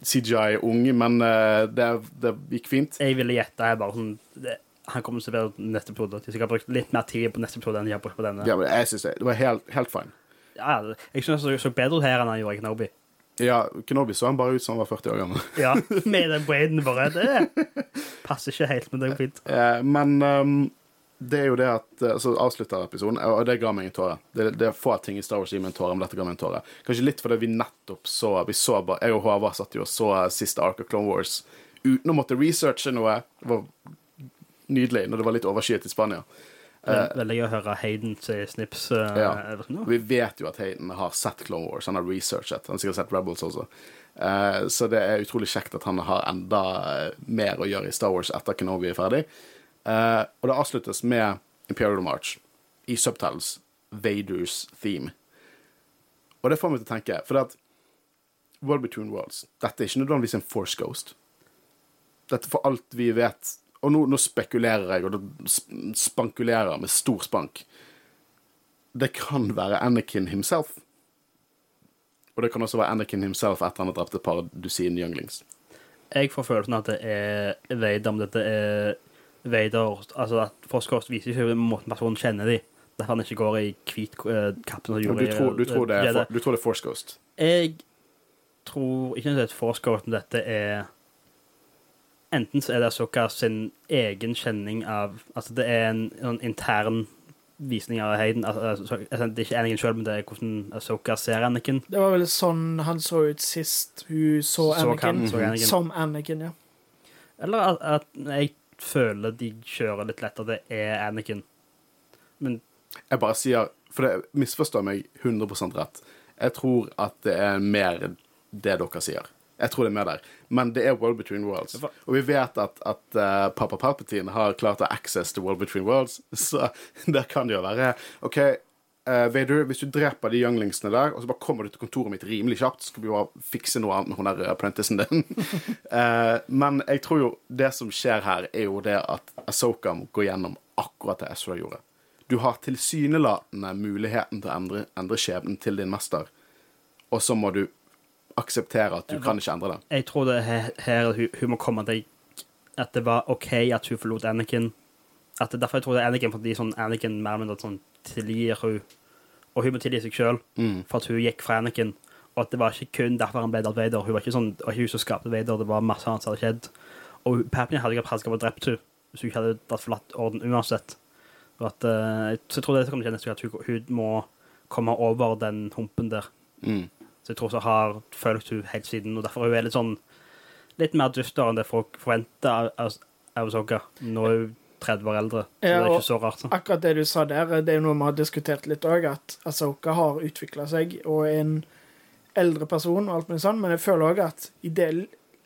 CGI ung, men eh, det, det gikk fint. Jeg ville gjette her bare sånn det, Han kommer til å være neste episode. De har brukt litt mer tid på neste episode enn de har brukt på denne. Ja, men jeg synes det, det var helt, helt fine. Ja, jeg syns det så bedre ut her enn han gjorde i Kenobi. Ja, Kenobi så han bare ut som han var 40 år gammel. Ja, Med den braiden bare. Det passer ikke helt, men det er fint. Eh, men ehm, det er jo det at altså, Så avslutter episoden, og det ga meg en tåre. Det, det er få ting i Star Wars gir meg en tåre, men dette ga meg en tåre. Kanskje litt fordi vi nettopp så vi så bare, Jeg og Håvard satt jo og så siste Ark of Clone Wars uten å måtte researche noe. Det var nydelig når det var litt overskyet i Spania. Veldig gøy å høre Hayden si Snips. eh, Ja. Vi vet jo at Hayden har sett Clone Wars, han har researchet. Han har sikkert sett Rebels også. Eh, så det er utrolig kjekt at han har enda eh, mer å gjøre i Star Wars etter Kenobi er ferdig. Eh, og det avsluttes med Imperial March i subtitles, Vaders theme. Og det får meg til å tenke, for at World Between Worlds, dette er ikke nødvendigvis en Force Ghost. Dette for alt vi vet Og nå, nå spekulerer jeg, og da sp- spankulerer med stor spank det kan være Anakin himself. Og det kan også være Anakin himself etter han har drept et par dusin younglings. Jeg får følelsen at det er Vader, om dette er Vader Altså at Forskåst viser ikke måten personen kjenner dem. Derfor han ikke går i hvit eh, kappe du, tror, du, tror det er, for, du tror det er Force Ghost? Jeg tror ikke det er et Forskåst, men dette er Enten så er det Asoka sin egen kjenning av Altså det er en, en intern visning av Hayden. Altså, altså, det er ikke Anakin sjøl, men det er hvordan Asoka ser Anakin. Det var vel sånn han så ut sist hun så Så Anakin. kan- så Anakin. Som Anakin, ja. Eller at, at jeg føler de kjører litt lett at det er Anakin. Men Jeg bare sier For det misforstår meg 100% rett. Jeg tror at det er mer det dere sier. Jeg tror det er mer der. Men det er World Between Worlds. Og vi vet at, at uh, pappa Palpatine har klart å access til World Between Worlds, så der kan det jo være OK, eh, Vader, hvis du dreper de younglingsene der, og så bare kommer du til kontoret mitt rimelig kjapt, så skal vi bare fikse noe annet med hun der apprenticen din. uh, men jeg tror jo det som skjer her, er jo det at Asoka må gå gjennom akkurat det Ezra gjorde. Du har tilsynelatende muligheten til å endre, endre skjebnen til din mester, og så må du akseptere at du kan ikke endre det. jeg tror det er her hun, hun må komme til at det var OK at hun forlot Anakin, At det, derfor jeg tror det er Anakin, fordi sånn Anakin mer eller mindre sånn tilgir hun Og hun må tilgi seg sjøl Mm. for at hun gikk fra Anakin. Og at det var ikke kun derfor han ble Darth Vader. Hun var ikke sånn, det var ikke hun som skapte Vader, det var masse annet som hadde skjedd. Og Papin hadde ikke hatt drept henne hvis hun ikke hadde forlatt orden uansett. Og at, uh, så jeg tror det kommer til å skje at hun, hun må komme over den humpen der. Mm. Så jeg tror så har følt hun helt siden, og derfor er hun litt sånn litt mer dyster enn det folk forventer av- av Nå er hun 30 år eldre, så det er ikke så rart. Så. Akkurat det du sa der, det er noe vi har diskutert litt òg, at Asoka har utvikla seg og er en eldre person og alt mulig sånn, men jeg føler òg at i det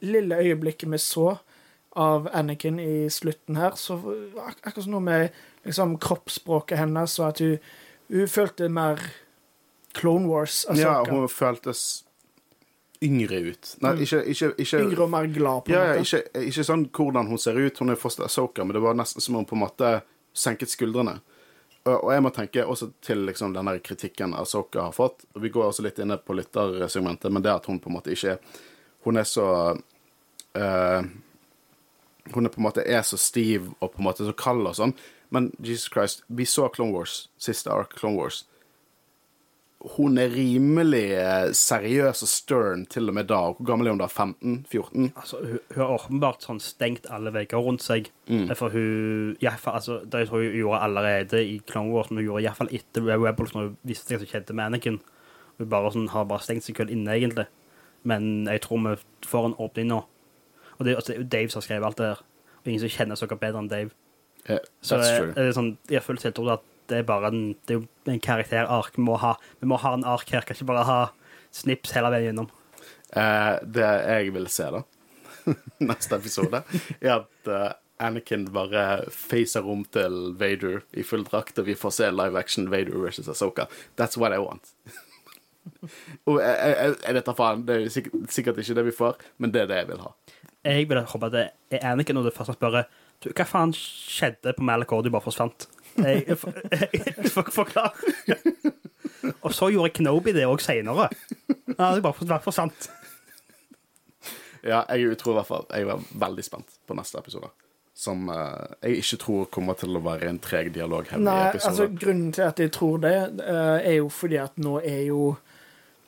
lille øyeblikket vi så av Anakin i slutten her, så ak akkurat som noe med liksom, kroppsspråket hennes, og at hun, hun følte mer Clone Wars. Ja, hun føltes yngre ut. Nei, Mm. ikke, ikke, ikke Yngre og mer glad, på en Ja, måte. ikke, ikke sånn hvordan hun ser ut, hun er fortsatt Ahsoka, men det var nesten som om hun på en måte senket skuldrene. Og, jeg må tenke også til liksom, denne kritikken Ahsoka har fått. og Vi går også litt inne på lyttersegmentet, men det at hun på en måte ikke Hun er så eh, Hun er på en måte er så stiv og på en måte så kald og sånn. Men Jesus Christ, vi så Clone Wars, siste ark Clone Wars. Hun er rimelig eh, seriøs og stern til og med da. Hvor gammel er hun da? 15-14? Altså, hun, hun har åpenbart sånn stengt alle vegger rundt seg. Mm. For hun ja, for, altså, Det tror jeg hun gjorde allerede i Clone Wars, men hun gjorde iallfall etter Rebels, når hun visste hva som skjedde med Anakin. Hun bare sånn, har bare stengt seg selv inne, egentlig. Men jeg tror vi får en åpning nå. Og det, altså, det er jo Dave som har skrevet alt det her. Og ingen som kjenner Sokka bedre enn Dave. Yeah, Så jeg, jeg, er sånn, jeg tiltro til at det er bare en, det er jo en karakterark vi må ha. Vi må ha en ark her, kan ikke bare ha snips hele veien gjennom. Eh, det jeg vil se, da, neste episode, er at eh, Anakin bare facer rom til Vader i full drakt, og vi får se live action Vader versus Ahsoka. That's what I want. og jeg, jeg, jeg vet da faen, det er sikkert, sikkert ikke det vi får, men det er det jeg vil ha. Jeg vil håpe at det er Anakin og det første spør du, hva faen skjedde på Malak du bare forsvant. Jeg, jeg, jeg, for, forklar. og så gjorde Knoby det òg seinere. Ja, det bare for- sant. Ja, jeg tror i hvert fall Jeg var veldig spent på neste episode. Som eh, jeg ikke tror kommer til å være en treg dialog her Nei, i episode. altså Grunnen til at jeg tror det, eh, er jo fordi at nå er jo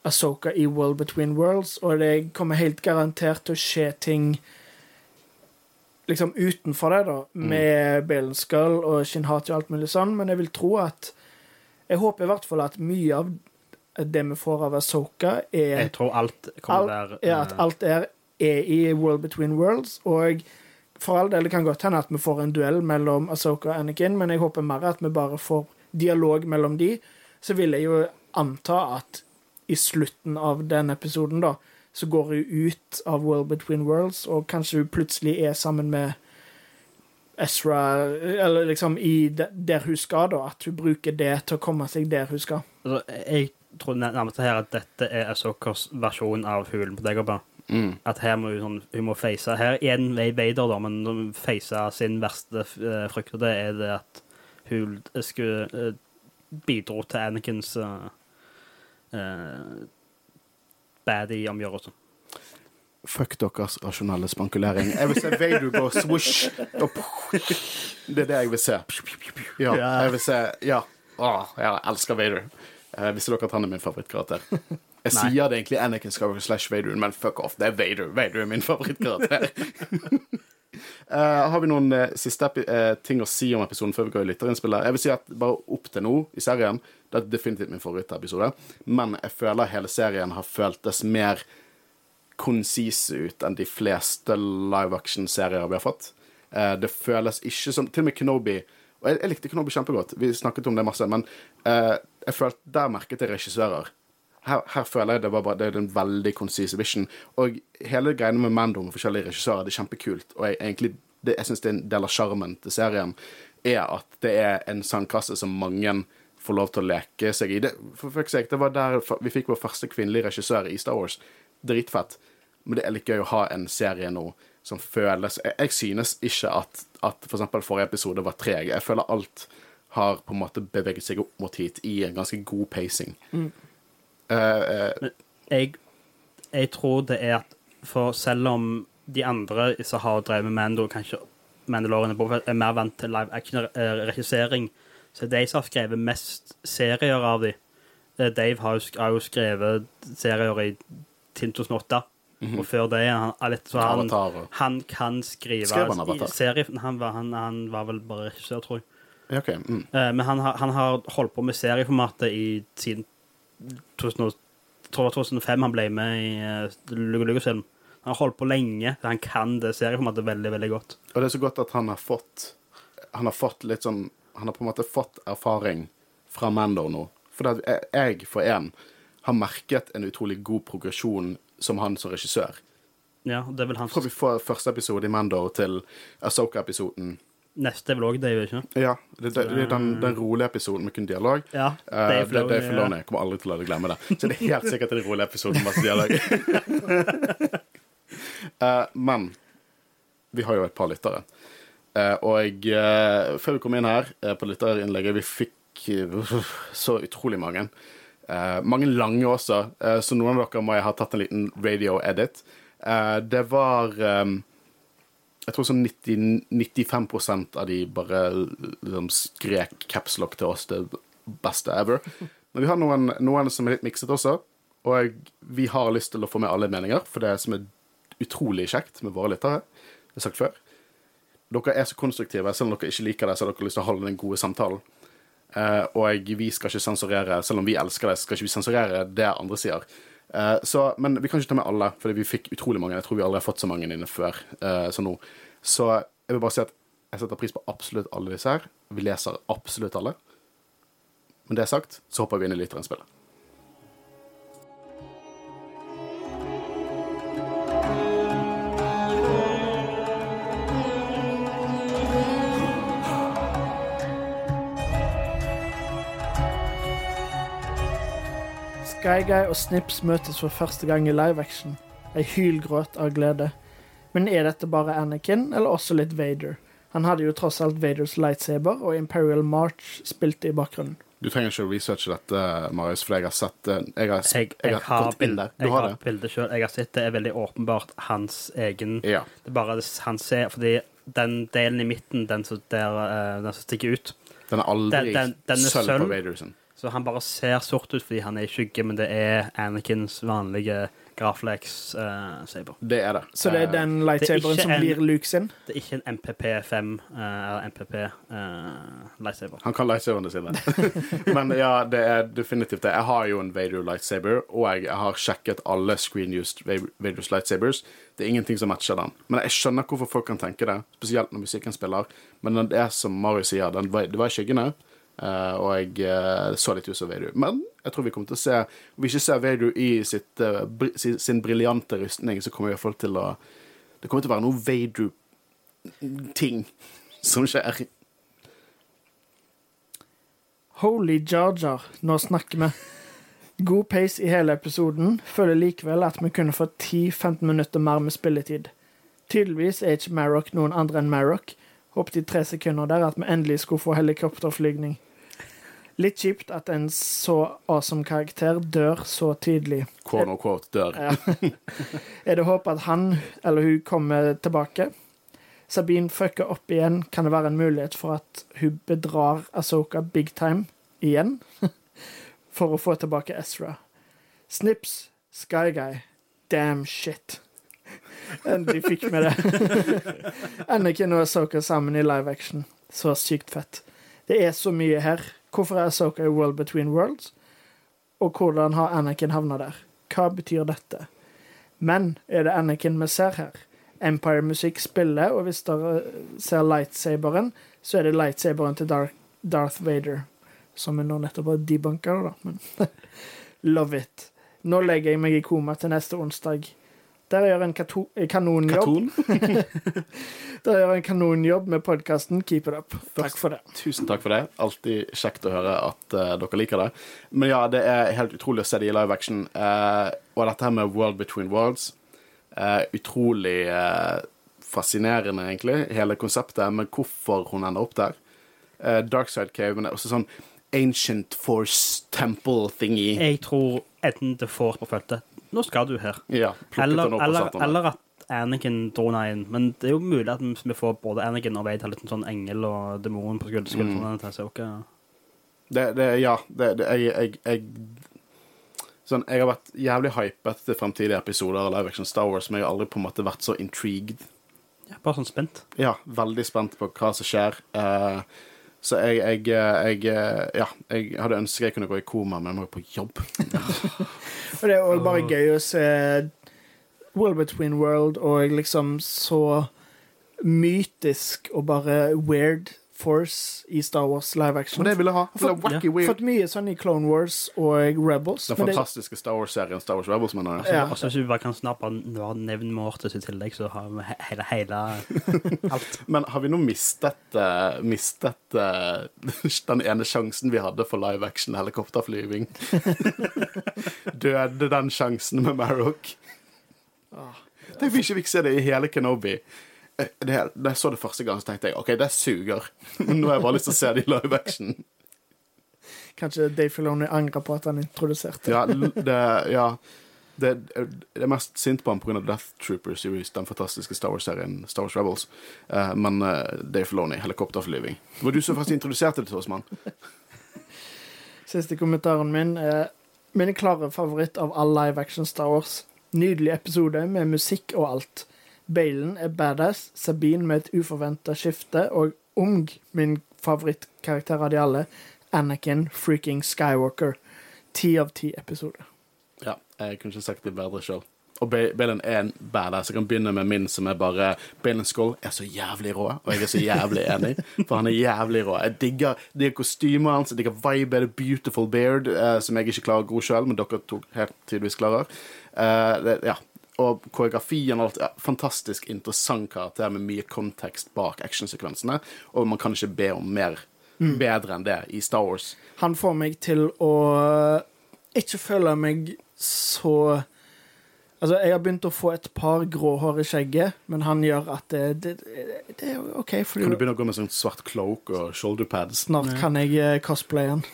Asoka i World Between Worlds, og det kommer helt garantert til å skje ting liksom utenfor det, da, Mm. med Balen Skull og Shinhati og alt mulig sånn, men jeg vil tro at Jeg håper i hvert fall at mye av det vi får av Asoka, er Jeg tror alt kommer Alt- der ja, at eh, alt er, er i World Between Worlds. Og for all del, det kan godt hende at vi får en duell mellom Asoka og Anakin, men jeg håper mer at vi bare får dialog mellom de. Så vil jeg jo anta at i slutten av den episoden, da, så går hun ut av World Between Worlds, og kanskje hun plutselig er sammen med Ezra, eller liksom i de, der hun skal, da. At hun bruker det til å komme seg der hun skal. altså, Jeg tror nærmest her at dette er Asokas versjon av Hulen på Dagobah. Mm. At her må hun, sånn, hun må face Her er en vei Vader, da, men hun face sin verste eh, frykt, og det er det at hun skulle eh, bidro til Anakins uh, baddie-omgjørelse. Fuck deres rasjonelle spankulering. Jeg vil se Vader gå swoosh. Det er det jeg vil se. Ja, jeg vil se Ja. Åh, jeg elsker Vader. Eh, visste dere at han er min favorittkarakter? Jeg Nei. sier det egentlig Anakin Skywalker slash Vader, men fuck off. Det er Vader. Vader er min favorittkarakter. uh, har vi noen uh, siste eh, ting å si om episoden før vi går i lytterinnspillet? Jeg vil si at bare opp til nå i serien, det er definitivt min favorittepisode, men jeg føler hele serien har føltes mer konsise ut enn de fleste live action-serier vi har fått. Det føles ikke som Til og med Kenobi Og jeg, jeg likte Kenobi kjempegodt, vi snakket om det masse, men jeg følte der merket jeg regissører. Her, her føler jeg det var bare Det er en veldig konsis vision. Og hele greiene med Mando med forskjellige regissører, det er kjempekult. Og jeg, egentlig, det, jeg syns det er en del av sjarmen til serien, er at det er en sandkasse som mange får lov til å leke seg i. Det, for sake, det var der vi fikk vår første kvinnelige regissør i Star Wars. Dritfett. Men det er litt gøy å ha en serie nå som føles Jeg, jeg synes ikke at, at for eksempel forrige episode var treg. Jeg føler alt har på en måte beveget seg opp mot hit i en ganske god pacing. Eh, Jeg, jeg tror det er at For selv om de andre som har drevet med Mando, kanskje Mandalorian er mer vant til live action-regissering. Så det er de som har skrevet mest serier av de. Eh, Dave har jo, skrevet serier i 2008. Mm -hmm. Og før det han, litt- så han, han kan skrive Skrev han Avatar? i serie. Han var, han, han var vel bare regissør, tror jeg. Okay, Mm. Eh, Men han har holdt på med serieformatet i siden 2000, tror det var 2005 han ble med i uh, Lucasfilm. Han har holdt på lenge. så Han kan det serieformatet veldig veldig godt. Og det er så godt at han har fått Han har fått litt sånn Han har på en måte fått erfaring fra Mando nå. For jeg, for én, har merket en utrolig god progresjon som han som regissør. Ja, det vel hans Fra vi får første episode i Mando til Asoka-episoden. Neste vlogg, det gjør Dave, ikke Ja, det, det, det er den, den rolige episoden med kun dialog. Ja, Dave det, det er Filoni. Jeg kommer aldri til å la deg glemme det. Så det er helt sikkert en rolig episode med masse dialog. uh, men vi har jo et par lyttere. Uh, og uh, før vi kom inn her på lytterinnlegget, vi fikk så utrolig mange. Mange lange også, så noen av dere må jeg ha tatt en liten radio-edit. Det var eh, jeg tror sånn 90, 95% av de bare liksom, skrek capslock til oss det beste ever. Men vi har noen, noen som er litt mikset også, og vi har lyst til å få med alle meninger, for det som er utrolig kjekt med våre lyttere, det har jeg sagt før. Dere er så konstruktive, selv om dere ikke liker det, så har dere lyst til å holde den gode samtalen. Eh, og vi skal ikke sensurere, selv om vi elsker det, skal ikke vi sensurere det andre sier. Eh, så, men vi kan ikke ta med alle, fordi vi fikk utrolig mange. Jeg tror vi aldri har fått så mange inne før eh, som nå. Så jeg vil bare si at jeg setter pris på absolutt alle disse her. Vi leser absolutt alle. Men det sagt, så hopper vi inn i lytterinnspillet. Skyguy og Snips møtes for første gang i live action. Ei hylgråt av glede. Men er dette bare Anakin, eller også litt Vader? Han hadde jo tross alt Vaders lightsaber, og Imperial March spilte i bakgrunnen. Du trenger ikke å researche dette, Marius, for jeg har sett det. Jeg har, Jeg, jeg, har, kommet inn der. Du jeg har har det? bildet sjøl. Jeg har sett det er veldig åpenbart hans egen Ja. Det er bare han ser Fordi den delen i midten, den som, der, eh, den som stikker ut Den er aldri Den- den- den er sølv sølv. på Vadersen. Så han bare ser sort ut fordi han er i skygge, men det er Anakins vanlige Graflex-saber. Det er det. Så det er Eh, den lightsaberen ikke som en- blir Luke sin? det er ikke en MPP5 uh, eller MPP-lightsaber. Han kan lightsaberne sine. Men ja, det er definitivt det. Jeg har jo en Vader lightsaber, og jeg har sjekket alle screen-used Va- Vaders lightsabers. Det er ingenting som matcher den. Men jeg skjønner hvorfor folk kan tenke det, spesielt når musikken spiller. Men det er som Mario sier, den var, det var i skyggene, eh, og jeg eh, så litt ut som Vader. Men jeg tror vi kommer til å se Om vi ikke ser Vader i sitt, eh, sin, sin briljante rustning, så kommer vi i hvert fall til å Det kommer til å være noe Vader-ting som skjer. Holy Jar Jar, nå snakker vi. God pace i hele episoden. Føler likevel at vi kunne fått 10-15 minutter mer med spilletid. Tydeligvis er ikke Marrock noen andre enn Marrock. Håpet i tre sekunder der at vi endelig skulle få helikopterflygning. Litt kjipt at en så awesome karakter dør så tidlig. Quote unquote dør. Ja. er det håp at han eller hun kommer tilbake? Sabine fucker opp igjen. Kan det være en mulighet for at hun bedrar Asoka big time igjen? for å få tilbake Ezra. Snips, Sky Guy, damn shit. Endelig fikk vi det. Anakin og Asoka sammen i live action. Så sykt fett. Det er så mye her. Hvorfor er Asoka i World Between Worlds? Og hvordan har Anakin havna der? Hva betyr dette? Men er det Anakin vi ser her? Empire-musikk spiller, og hvis dere ser lightsaberen, så er det lightsaberen til Darth, Vader. Som vi nå nettopp har debunka, da. Men love it. Nå legger jeg meg i koma til neste onsdag. Der gjør en kato kanonjobb. Katon. Der gjør en kanonjobb med podkasten. Keep it up. Takk for det. Tusen takk for det. Alltid kjekt å høre at uh, dere liker det. Men ja, det er helt utrolig å se det i live action. Uh, og dette her med World Between Worlds uh, Utrolig eh, fascinerende, egentlig, hele konseptet. Men hvorfor hun ender opp der. Uh, Darkside Cave, men det er også sånn Ancient Force Temple-thingy. Jeg tror enten det får på følte Nå skal du her. Ja, Eller, opp eller, eller at Anakin drona inn, men det er jo mulig at vi får både Anakin og Wade har litt sånn engel og demon på skuld- skuldrene til Ahsoka. Det, det, ja, det, det jeg, jeg, jeg Sånn, jeg har vært jævlig hypet til fremtidige episoder av Live Action Star Wars, men jeg har aldri på en måte vært så intrigued. Ja, bare sånn spent. Ja, veldig spent på hva som skjer. Uh, så jeg, jeg, jeg, eh, Ja, jeg hadde ønsket jeg kunne gå i koma, men jeg må jo på jobb. Og det er òg bare gøy å se World Between World og liksom så mytisk og bare weird force i Star Wars live action. Og det vil jeg ha. Det er Fått- wacky weird. Fått mye sånn i Clone Wars og Rebels. Den men det- fantastiske Star Wars-serien Star Wars Rebels, mener jeg. Ja. Og så hvis vi bare kan snappe nevne Mortis i tillegg, så har vi hele, hele alt. Men har vi nå mistet, uh, mistet uh, den ene sjansen vi hadde for live action helikopterflyving? Døde den sjansen med Marrock? Tenk hvis ikke vi fikk se det i hele Kenobi. Eh, Det, da jeg så det første gang, så tenkte jeg OK, det suger. Nå har jeg bare lyst til å se det i live action. Kanskje Dave Filoni angrer på at han introduserte Ja, det, ja. Det, det er mest sint på ham pga. Death Trooper Series, den fantastiske Star Wars-serien Star Wars Rebels. Eh, men Dave Filoni, helikopterflyving. Det var du som først introduserte det til oss, mann. Siste kommentaren min er min klare favoritt av all live action Star Wars. Nydelig episode med musikk og alt. Balen er badass, Sabine med et uforventa skifte, og Ung, min favorittkarakter av de alle, Anakin freaking Skywalker. Ti av ti episoder. Ja, jeg kunne ikke sagt det bedre sjøl. Og Ba- Balen er en badass. Jeg kan begynne med min, som er bare Balen Skull er så jævlig rå, og jeg er så jævlig enig, for han er jævlig rå. Jeg digger, digger kostymet hans, jeg digger vibe, det beautiful beard, eh, som jeg ikke klarer å gro sjøl, men dere to helt tydeligvis klarer. Eh, det, ja. Og koreografien og alt. Ja, fantastisk interessant karakter med mye kontekst bak actionsekvensene, og man kan ikke be om mer bedre enn det i Star Wars. Han får meg til å ikke føle meg så Altså, jeg har begynt å få et par grå hår i skjegget, men han gjør at det, det, det er OK, Kan du begynne å gå med sånn svart cloak og shoulder pads? snart kan jeg eh, cosplaye han.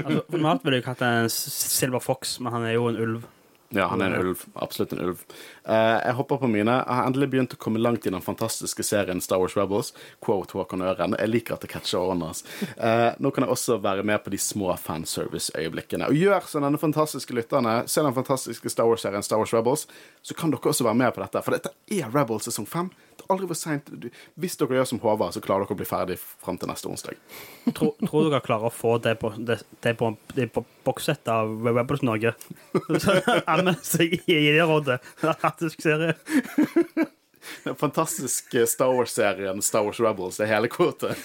Altså, normalt ville jeg hatt en Silver Fox, men han er jo en ulv. Ja, han er en ulv. Absolutt en ulv. Uh, jeg hopper på mine. Jeg har endelig begynt å komme langt i den fantastiske serien Star Wars Rebels. Quote Håkon Øren. Jeg liker at det catcher årene hans. Uh, nå kan jeg også være med på de små fanservice-øyeblikkene. Og gjør som denne fantastiske lytterne. Se den fantastiske Star Wars-serien Star Wars Rebels, så kan dere også være med på dette. For dette er Rebels sesong fem. Det aldri for seint. Hvis dere gjør som Håvard, så klarer dere å bli ferdig fram til neste onsdag. Tror, tror dere klarer å få det på, det, det på, det på bokssett av Rebels Norge? Anmeld seg i rådet Fantastisk serie. Den fantastiske Star Wars-serien Star Wars Rebels er hele kvotet.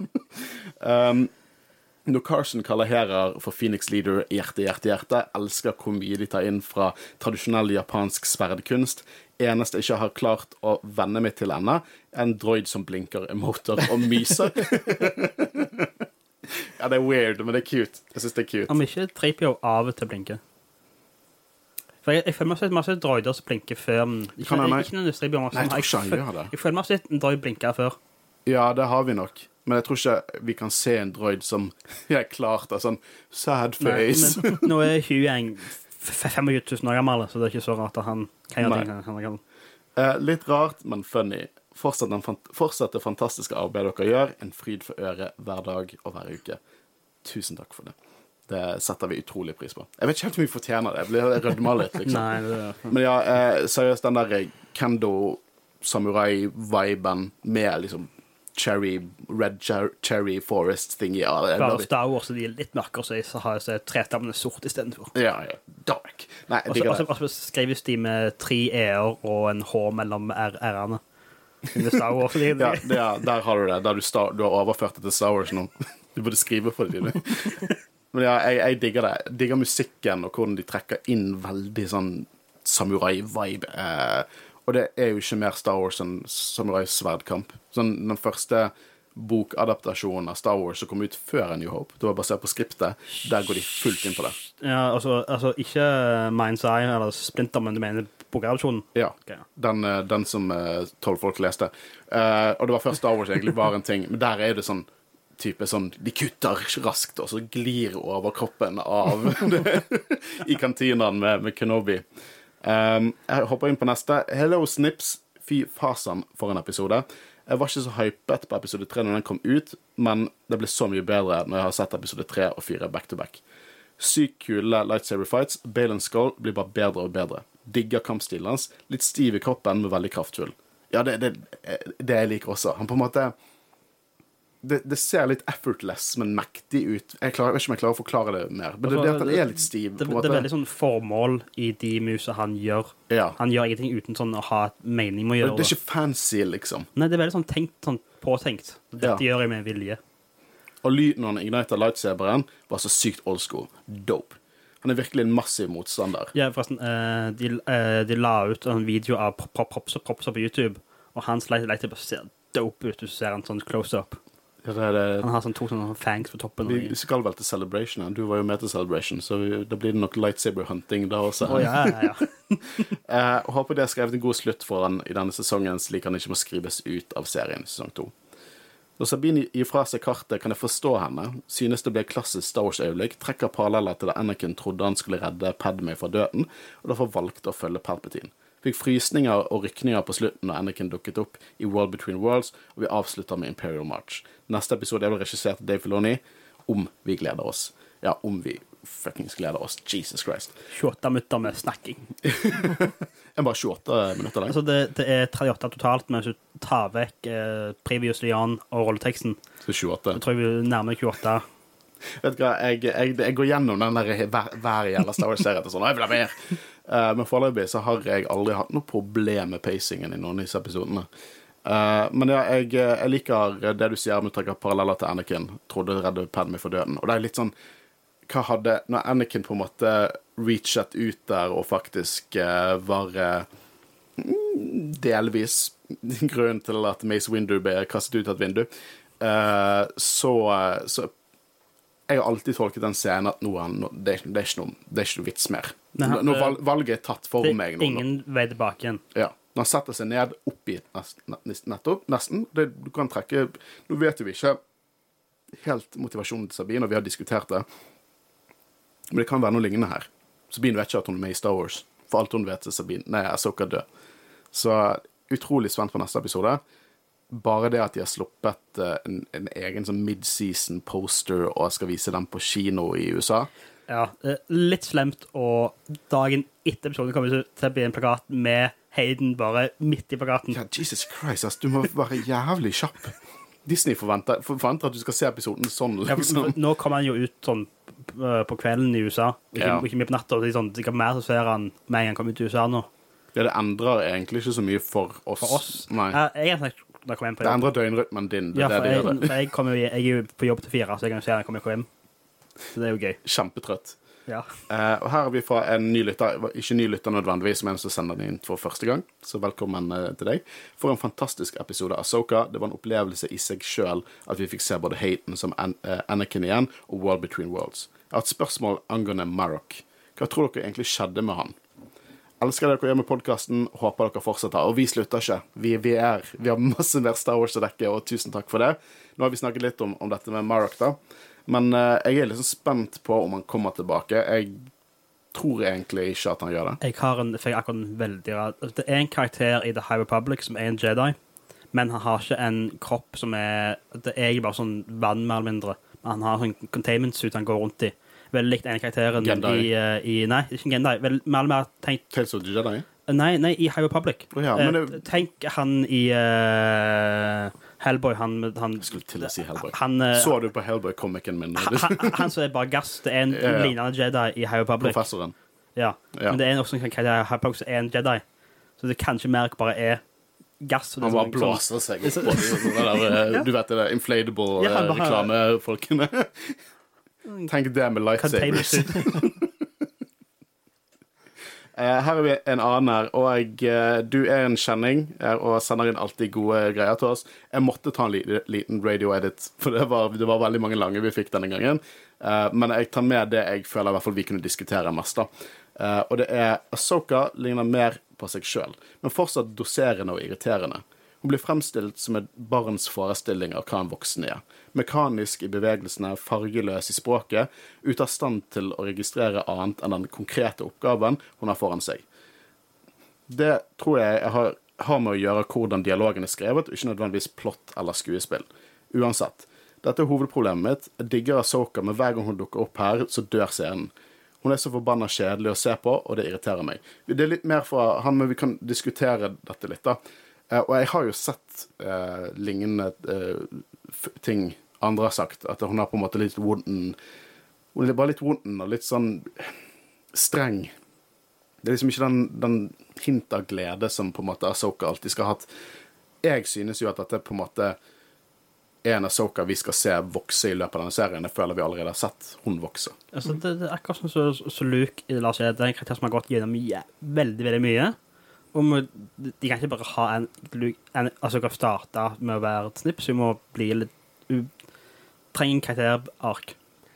um, når Carson kaller Hera for Phoenix Leader hjerte, hjerte, hjerte, elsker hvor mye de tar inn fra tradisjonell japansk sverdkunst. Eneste jeg ikke har klart å venne meg til ennå, er en droid som blinker emoter og myser. ja, det er weird, men det er cute. Jeg syns det er cute. Om ikke 3PO av og til blinker. For jeg, jeg føler meg som masse droider som blinker før. Ikke, hende. ikke noen 3PO. Jeg ikke det. Jeg føler meg som en droid blinker før. Ja, det har vi nok. Men jeg tror ikke vi kan se en droid som er klart av sånn sad Nei, face. men nå er Hugh en 25 000 år gammel, så det er ikke så rart at han kan gjøre Nei. ting. Han, kan. Eh, litt rart, men funny. Fortsett, den, fant- fortsett det fantastiske arbeidet dere gjør. En fryd for øret hver dag og hver uke. Tusen takk for det. Det setter vi utrolig pris på. Jeg vet ikke helt om vi fortjener det. Jeg blir rødma litt, liksom. Nei, det, Men ja, eh, seriøst, den der Kendo samurai-viben med liksom cherry, red cher cherry forest-thing. ja, bare. Star Wars og de er litt mørkere, så jeg har så trestammene sort istedenfor. ja, ja. Dark. Nei, Og så- skrives de med tre e-er og en h mellom r-ene. Star Wars. Ja, er, der har du det. Der du, star, du har overført det til Star Wars nå. Du burde skrive for det. du. Men ja, jeg, jeg digger det. Jeg digger musikken og hvordan de trekker inn veldig sånn samurai-vibe. Eh, og det er jo ikke mer Star Wars enn samurai-sverdkamp. Sånn, den første bokadaptasjonen av Star Wars som kom ut før A New Hope, det var basert på skriptet, der går de fullt inn på det. ja, altså, altså ikke Mind's Eye eller Splinter, men du mener bokadopsjonen? Ja. Okay, ja. Den, eh, den som eh, tolv folk leste. Uh, og det var før Star Wars egentlig var en ting, men der er det sånn type sånn De kutter raskt, og så glir overkroppen av det, i kantinaen med, med Kenobi. Um, jeg hopper inn på neste. Hello Snips. Fy fasan for en episode. Jeg var ikke så hypet på episode tre når den kom ut, men det ble så mye bedre når jeg har sett episode tre og fire back to back. Sykt kule lightsaber fights. Balen Skull blir bare bedre og bedre. Digger kampstilen hans. Litt stiv i kroppen, men veldig kraftfull. Ja, det, det, det jeg liker også. Han på en måte det, det ser litt effortless, men mektig ut. Jeg, klarer, jeg vet ikke om jeg klarer å forklare det mer. Men det, det at han er litt stiv. Det, det er veldig sånn formål i de musa han gjør. Ja. Han gjør ingenting uten sånn å ha et mening med å Det Det er ikke fancy, liksom. Nei, det er veldig sånn tenkt, sånn påtenkt. Dette Ja. gjør jeg med vilje. Og lyden når han igniter lightsaberen, var så sykt old school. Dope. Han er virkelig en massiv motstander. Ja, forresten, eh, de, eh, de la ut en video av pop- pop- popser popser på YouTube, og hans light- lightsaber ser dope ut. Du ser en sånn close-up. Ja, det. Han har sånn to sånne fangs på toppen. Vi skal vel til Celebration. Du var jo med til Celebration, så vi, da blir det nok lightsaber hunting da også. Oh, ja, ja, ja. Eh, og håper de har skrevet en god slutt for han i denne sesongen, slik han ikke må skrives ut av serien sesong to. Når Sabine gir fra seg kartet, kan jeg forstå henne. Synes det ble klassisk Star Wars-øyeblikk. Trekker paralleller til da Anakin trodde han skulle redde Padme fra døden, og derfor valgte å følge Palpatine. Fikk frysninger og rykninger på slutten da Anakin dukket opp i World Between Worlds, og vi avslutter med Imperial March. Neste episode er vel regissert av Dave Filoni. Om vi gleder oss. Ja, om vi fuckings gleder oss. Jesus Christ. 28 minutter med snakking. Er bare 28 minutter lang. Altså, det, det er 38 totalt, men hvis du tar vekk eh, Previously On og rolleteksten, Så 28. Jeg tror jeg vi nærmer 28. Vet du hva, jeg, jeg, jeg går gjennom den der hver, hver jævla Star Wars-serien og sånn, jeg vil ha mer. Eh, men foreløpig så har jeg aldri hatt noe problem med pacingen i noen av disse episodene. Eh, men ja, jeg, jeg liker det du sier om å trekke paralleller til Anakin. Trodde redde Padme for døden. Og det er litt sånn Hva hadde Når Anakin på en måte reachet ut der og faktisk uh, var eh, mm, delvis grunnen til at Mace Windu ble kastet ut av et vindu, eh, så, så jeg har alltid tolket den scenen at nå, nå, det, det, er ikke noe, det er ikke noe vits mer. Nei, han- valget er tatt for meg nå. ingen vei tilbake igjen. Ja. Når han setter seg ned oppi nettopp, nesten det, Du kan trekke Nå vet jo vi ikke helt motivasjonen til Sabine, og vi har diskutert det. Men det kan være noe lignende her. Sabine vet ikke at hun er med i Star Wars. For alt hun vet, er Sabine Nei, Asoka død. Så utrolig spent på neste episode. Bare det at de har sluppet eh, en, en egen sånn mid-season poster og skal vise den på kino i USA. Ja, eh, litt slemt, og dagen etter episoden kommer det til å bli en plakat med Hayden bare midt i plakaten. Ja, Jesus Christ, ass, du må være jævlig kjapp. Disney forventer, forventer at du skal se episoden sånn, liksom. Ja, Nå kommer han jo ut sånn eh, på kvelden i USA, ikke, Ja. ikke mye på natta. Sånn, det Sånn, mer så ser han med en gang kommer ut i USA nå. Ja, det endrer egentlig ikke så mye for oss. For oss. Nei. Jeg, jeg da jeg kommer hjem på Det endrer døgnrytmen din. Det Ja, for det det jeg, det. for jeg, jo- jeg er jo på jobb til fire, så jeg kan jo se når jeg kommer hjem. Så det er jo gøy. Kjempetrøtt. Ja. Eh, og her er vi fra en ny lytter, ikke ny lytter nødvendigvis, men en som sender den inn for første gang. Så velkommen eh, til deg. For en fantastisk episode av Soka. Det var en opplevelse i seg sjøl at vi fikk se både Hayden som An eh, Anakin igjen, og World Between Worlds. Jeg har et spørsmål angående Marok. Hva tror dere egentlig skjedde med han? Elsker dere å gjøre med podkasten. Håper dere fortsetter. Og vi slutter ikke. Vi, vi, er, vi har masse mer Star Wars å dekke, og tusen takk for det. Nå har vi snakket litt om, om dette med Marok, da. Men eh, jeg er liksom spent på om han kommer tilbake. Jeg tror egentlig ikke at han gjør det. Jeg har en, jeg akkurat en veldig rar Det er en karakter i The High Republic som er en Jedi, men han har ikke en kropp som er Det er bare sånn vann, mer eller mindre. Han har sånn containment suit han går rundt i. Veldig likt en karakteren Gendai. i, eh, i Nei, ikke Gendai. Vel, mer eller mer tenkt Tales of the Jedi? Nei, nei, i High Republic. Oh, ja, men Eh, det- Tenk han i eh, Hellboy, han, han Jeg skulle til å si Hellboy. Han, eh, Så du på Hellboy-comicen min? han, han, han som er bare gass. Det er en Ja, ja. lignende Jedi i High Republic. Professoren. Ja. Ja. Men det er også en kan kalle High Republic som er en Jedi. Så det kanskje mer bare er gass. og det Han bare sånn- blåser seg opp på de sånne der, eh, Du vet det der inflatable Ja, han eh, reklamefolkene. Tenk det med lightsabers. Eh, Her er vi en annen her, og eh, du er en kjenning eh, og sender inn alltid gode greier til oss. Jeg måtte ta en liten radio-edit, for det var, det var veldig mange lange vi fikk denne gangen. Men jeg tar med det jeg føler i hvert fall vi kunne diskutere mest. da. Og det er Asoka ligner mer på seg sjøl, men fortsatt doserende og irriterende. Hun blir fremstilt som et barns forestilling av hva en voksen er. Mekanisk i bevegelsene, fargeløs i språket, ute av stand til å registrere annet enn den konkrete oppgaven hun har foran seg. det tror jeg har, har med å gjøre hvordan dialogen er skrevet, og ikke nødvendigvis plott eller skuespill. Uansett. Dette er hovedproblemet mitt. Jeg digger Asoka, men hver gang hun dukker opp her, så dør scenen. Hun er så forbanna kjedelig å se på, og det irriterer meg. Det er litt mer fra han, men vi kan diskutere dette litt, da. Eh, og jeg har jo sett eh, lignende eh, ting andre har sagt, at hun har på en måte litt wonden Hun er bare litt wonden og litt sånn streng. Det er liksom ikke den, den hint av glede som på en måte Asoka alltid skal ha hatt. Jeg synes jo at dette på en måte er en Asoka vi skal se vokse i løpet av denne serien. Jeg føler vi allerede har sett hun vokse. Altså, det, det er akkurat som så, så Luke i Lars Jedi, det er en karakter som har gått gjennom veldig, veldig mye. Og må, de kan ikke bare ha en, en Altså, dere starte med å være et snipp, så vi må bli litt u, Trenger en karakterark.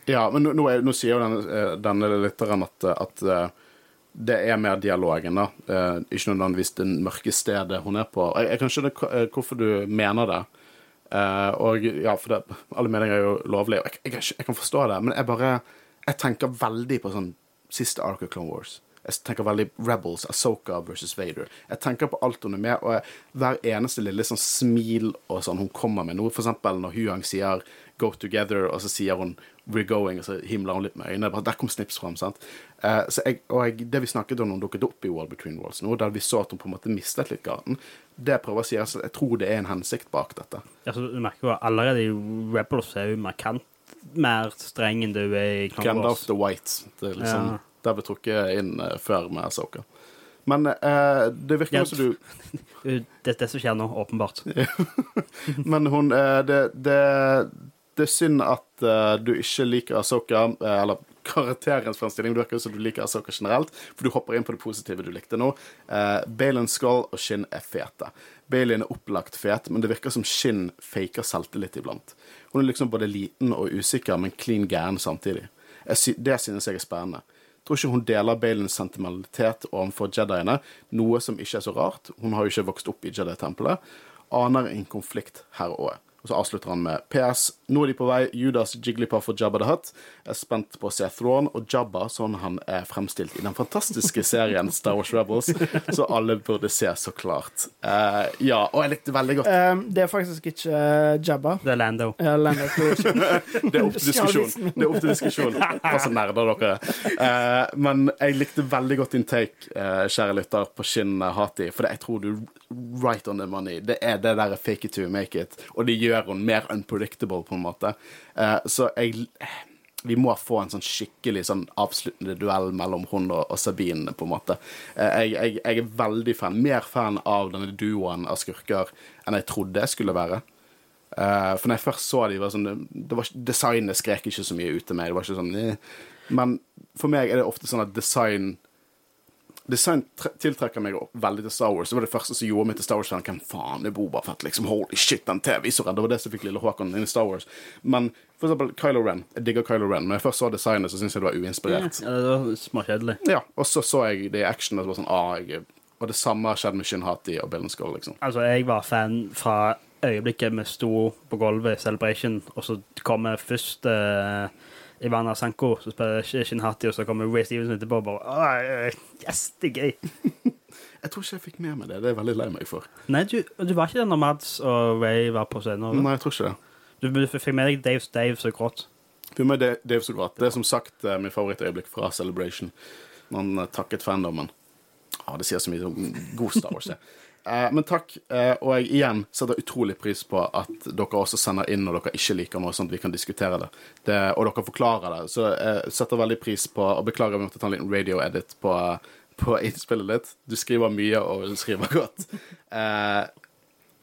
Ja, men nå, nå, nå sier jo denne, eh, denne lytteren at, at eh, det er mer dialogen, da. Eh, Ikke nødvendigvis det mørke stedet hun er på. Jeg, jeg kan skjønne eh, hvorfor du mener det. Eh, og ja, for det, alle meninger er jo lovlige, og jeg, jeg, jeg kan forstå det, men jeg bare Jeg tenker veldig på sånn siste ark av Clone Wars. Jeg tenker veldig Rebels, Asoka versus Vader. Jeg tenker på alt hun er med, og jeg, hver eneste lille sånn smil og sånn hun kommer med noe. Eksempel når Huyang sier 'go together', og så sier hun 'we're going', og så himler hun litt med øynene. Bare, Der kom Snips fram, sant. Eh, så jeg, og jeg, det vi snakket om når hun dukket opp i World Between Worlds nå, der vi så at hun på en måte mistet litt garden, det prøver å si, altså, jeg tror det er en hensikt bak dette. Altså, du merker jo allerede i Rebels er hun markant mer streng enn du er i Clone Gandalf the White. Det er liksom, Ja. Der ble trukket inn eh, før med Asoka. Men eh, det virker jo som du Det er det som skjer nå, åpenbart. Men hun eh, det, det, det er synd at eh, du ikke liker Asoka, eh, eller karakterens fremstilling. Det virker som du liker Asoka generelt, for du hopper inn på det positive du likte nå. Eh, Balin Skull og Shin er fete. Balin er opplagt fet, men det virker som Shin faker selvtillit iblant. Hun er liksom både liten og usikker, men clean gæren samtidig. Jeg det synes jeg er spennende. Tror ikke hun deler Balins sentimentalitet overfor jediene, noe som ikke er så rart. Hun har jo ikke vokst opp i Jedi-tempelet. Aner en konflikt her òg. Og så avslutter han med PS. Nå er de på vei. Judas, Jigglypuff og Jabba the Hutt er spent på å se Thrawn og Jabba sånn han er fremstilt i den fantastiske serien Star Wars Rebels, så alle burde se, så klart. Uh, ja, og jeg likte veldig godt Um, det er faktisk ikke uh, Jabba. Det er Lando. Ja, Lando Det er opp til diskusjon. Det er opp til diskusjon. Hva som nerder dere er. Eh, men jeg likte veldig godt din take, eh, kjære lytter, på Shin Hati. For det, jeg tror du right on the money. Det er det der fake it to make it. Og det gjør hun mer unpredictable, på en måte. Eh, så jeg vi må få en sånn skikkelig sånn avsluttende duell mellom hun og, og Sabine, på en måte. Eh, Jeg, jeg, jeg er veldig fan, mer fan av denne duoen av skurker enn jeg trodde jeg skulle være. Eh, for når jeg først så dem, var sånn det var, Designet skrek ikke så mye ut til meg. Det var ikke sånn. Men for meg er det ofte sånn at design Design tre- tiltrekker meg veldig til Star Wars. Det var det første som gjorde meg til Star Wars-fan. Hvem faen er Boba Fett? Liksom, Holy shit, den TV-visoren! Det var det som fikk lille Håkon inn i Star Wars. Men for eksempel Kylo Ren. Jeg digger Kylo Ren, men jeg først så designet, så syntes jeg det var uinspirert. Ja, det var småkjedelig. Ja, og så så jeg det i action, og så var sånn ah, jeg, Og det samme skjedde med Shin Hati og Bill Skull, liksom. Altså, jeg var fan fra øyeblikket vi sto på gulvet i Celebration, og så kommer først uh, Ivana Sanko, som spiller Shin Hati, og så kommer Ray Stevenson etterpå og bare Yes, det er gøy. Jeg tror ikke jeg fikk med meg det. Det er jeg veldig lei meg for. Nei, du, du var ikke der når Mads og Ray var på scenen? eller? Nei, jeg tror ikke det. Du, du fikk med deg Dave, Dave så gråt. Fikk med Dave som gråt. Det er som sagt mitt min favorittøyeblikk fra Celebration. Når han eh, takket fandomen. Ah, det sier så mye om god Star Wars, det. Eh, men takk, eh, og jeg igjen setter utrolig pris på at dere også sender inn når dere ikke liker noe, sånn at vi kan diskutere det. det og dere forklarer det. Så jeg setter veldig pris på Og beklager, om jeg måtte ta en liten radio-edit på, på innspillet ditt. Du skriver mye, og du skriver godt. Eh,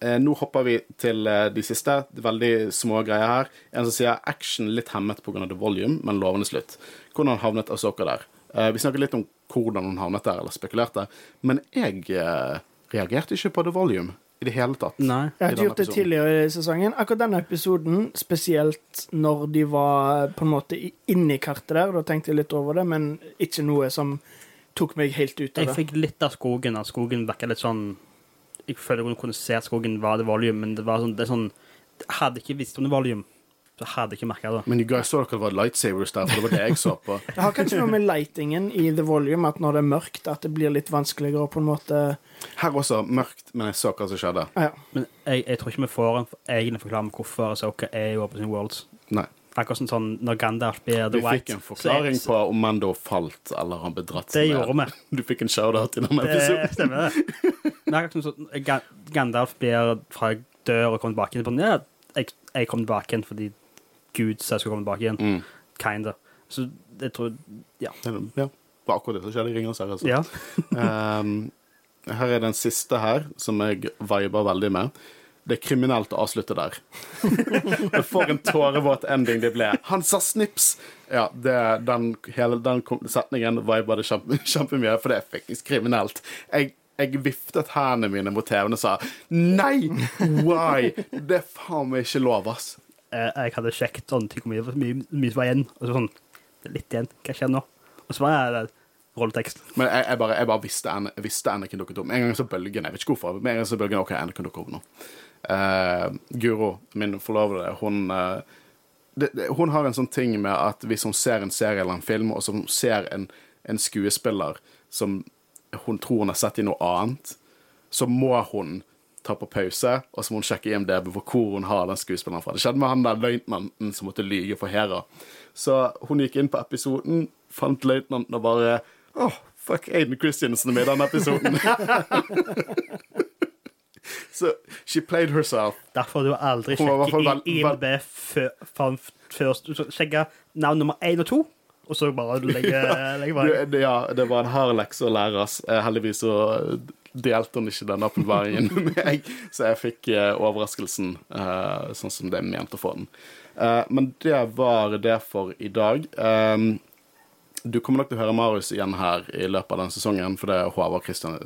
Eh, nå hopper vi til eh, de siste. Veldig små greier her. En som sier action litt hemmet pga. the volume, men lovende slutt. Hvordan havnet Asoka der? Eh, vi snakket litt om hvordan hun havnet der, eller spekulerte. Men jeg eh, reagerte ikke på the volume i det hele tatt. Nei. Jeg har gjort det tidligere i sesongen. Akkurat denne episoden, spesielt når de var på en måte inni inne i kartet der, da tenkte jeg litt over det, men ikke noe som tok meg helt ut av det. Jeg fikk litt av skogen. At skogen virka litt sånn Jeg føler hun kunne se at skogen var det volume, men det var sånn, det er sånn hadde ikke visst om det volume. Så hadde jeg ikke merka det. Men you guys så dere var lightsabers der, for det var det jeg så på. Det har kanskje noe med lightingen i The Volume, at når det er mørkt, at det blir litt vanskeligere å på en måte Her også mørkt, men jeg så hva som skjedde. Ja. Men jeg, jeg tror ikke vi får en egen forklaring på hvorfor Soka er i Open Worlds. Nei. Akkurat sånn, sånn når Gandalf blir The White. Vi fikk en forklaring så på om Mando falt eller han ble dratt. Det ned. gjorde vi. Du fikk en shout-out i denne Det episoden. stemmer, det. Men akkurat som sånn, Gandalf blir fra dør og kommer tilbake igjen. på Ja, jeg, jeg kom tilbake igjen fordi Gud sa jeg skulle komme tilbake igjen. Mm. Kinda. Så jeg tror Ja. Ja, det var akkurat det som skjedde i Ringenes herre. altså. ja. um, her er den siste her, som jeg viber veldig med. Det er kriminelt å avslutte der. For en tårevåt ending det ble. Han sa snips! Ja, det, den, hele den setningen viber det kjempe, kjempemye, for det er faktisk kriminelt. Jeg, jeg viftet hendene mine mot TV-en og sa nei! Why? Det er faen meg ikke lov, ass. Eh, Jeg hadde sjekket sånn hvor mye, mye, mye var igjen. Og så sånn det er Litt igjen. Hva skjer nå? Og så var det rolletekst. Men jeg, jeg bare, jeg bare visste, visste Anakin dukket opp. En gang så bølgen, jeg vet ikke hvorfor, men en gang så bølgen, ok, Anakin dukker opp nå. Uh, Guro, min forlovede, hun, uh, det, det, hun har en sånn ting med at hvis hun ser en serie eller en film, og så ser en, en skuespiller som hun tror hun har sett i noe annet, så må hun ta på pause, og så må hun sjekke IMDb for hvor hun har den skuespilleren fra. Det skjedde med han der løytnanten som måtte lyge for Hera. Så hun gikk inn på episoden, fant løytnanten og bare Åh, fuck, Aiden Christiansen med i denne episoden. så she played herself. Derfor har du aldri sjekket IMDb før- først. Du sjekke navn nummer én og to, og så bare legge, legge bare. Ja, det var en hard lekse å lære, ass. Eh, Heldigvis så delte hun ikke denne åpenbaringen med meg, så jeg fikk eh, overraskelsen eh, sånn som det er ment å få den. Eh, men det var det for i dag. Um, du kommer nok til å høre Marius igjen her i løpet av den sesongen, for det er Håvard Kristian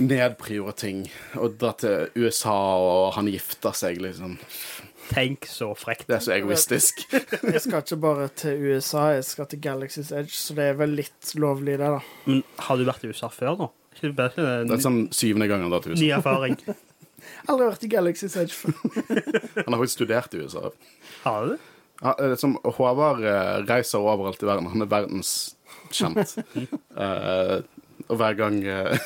nedprioriterer ting. Og dra til USA, og han gifter seg, liksom. Tenk så frekt. Det er så egoistisk. Jeg skal ikke bare til USA, jeg skal til Galaxy's Edge, så det er vel litt lovlig, det, da. Men har du vært i USA før, da? Ikke Det er en sånn syvende gang han drar til USA. ny erfaring. Aldri vært i Galaxy's Edge før. Han har faktisk studert i USA. Har du det? Ja, eh, som Håvard eh, reiser overalt i verden. Han er verdenskjent. uh, og hver gang eh,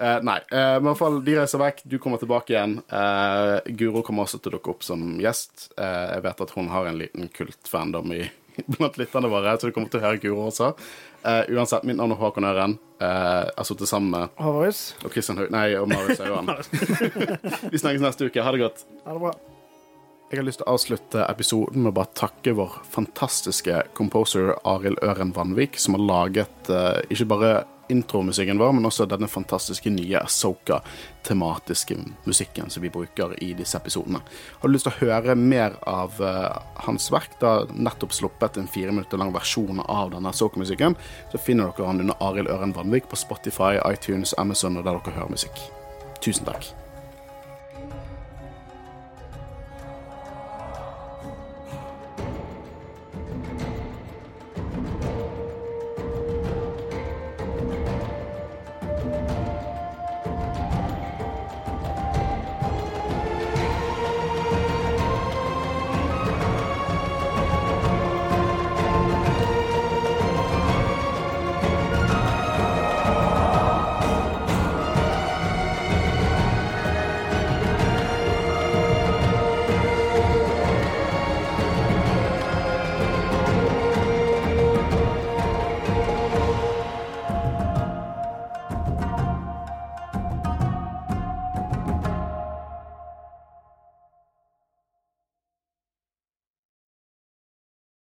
eh, Nei. Uh, men i hvert fall, de reiser vekk. Du kommer tilbake igjen. Uh, Guro kommer også til å dukke opp som gjest. Eh, jeg vet at hun har en liten kultfandom i, blant lytterne våre, så du kommer til å høre Guro også. Eh, uansett, mitt navn er Håkon Øren. Eh, har sittet sammen med Havaris og Kristian Haug... Nei, og Marius Øren. Vi snakkes neste uke. Ha det godt. ha det bra. Jeg har lyst til å avslutte episoden med å bare takke vår fantastiske composer Arild Øren Vanvik, som har laget ikke bare intromusikken vår, men også denne fantastiske nye Asoka-tematiske musikken som vi bruker i disse episodene. Har du lyst til å høre mer av uh, hans verk, da nettopp sluppet en fire minutter lang versjon av denne Asoka-musikken, så finner dere han under Arild Øren Vanvik på Spotify, iTunes, Amazon og der dere hører musikk. Tusen takk.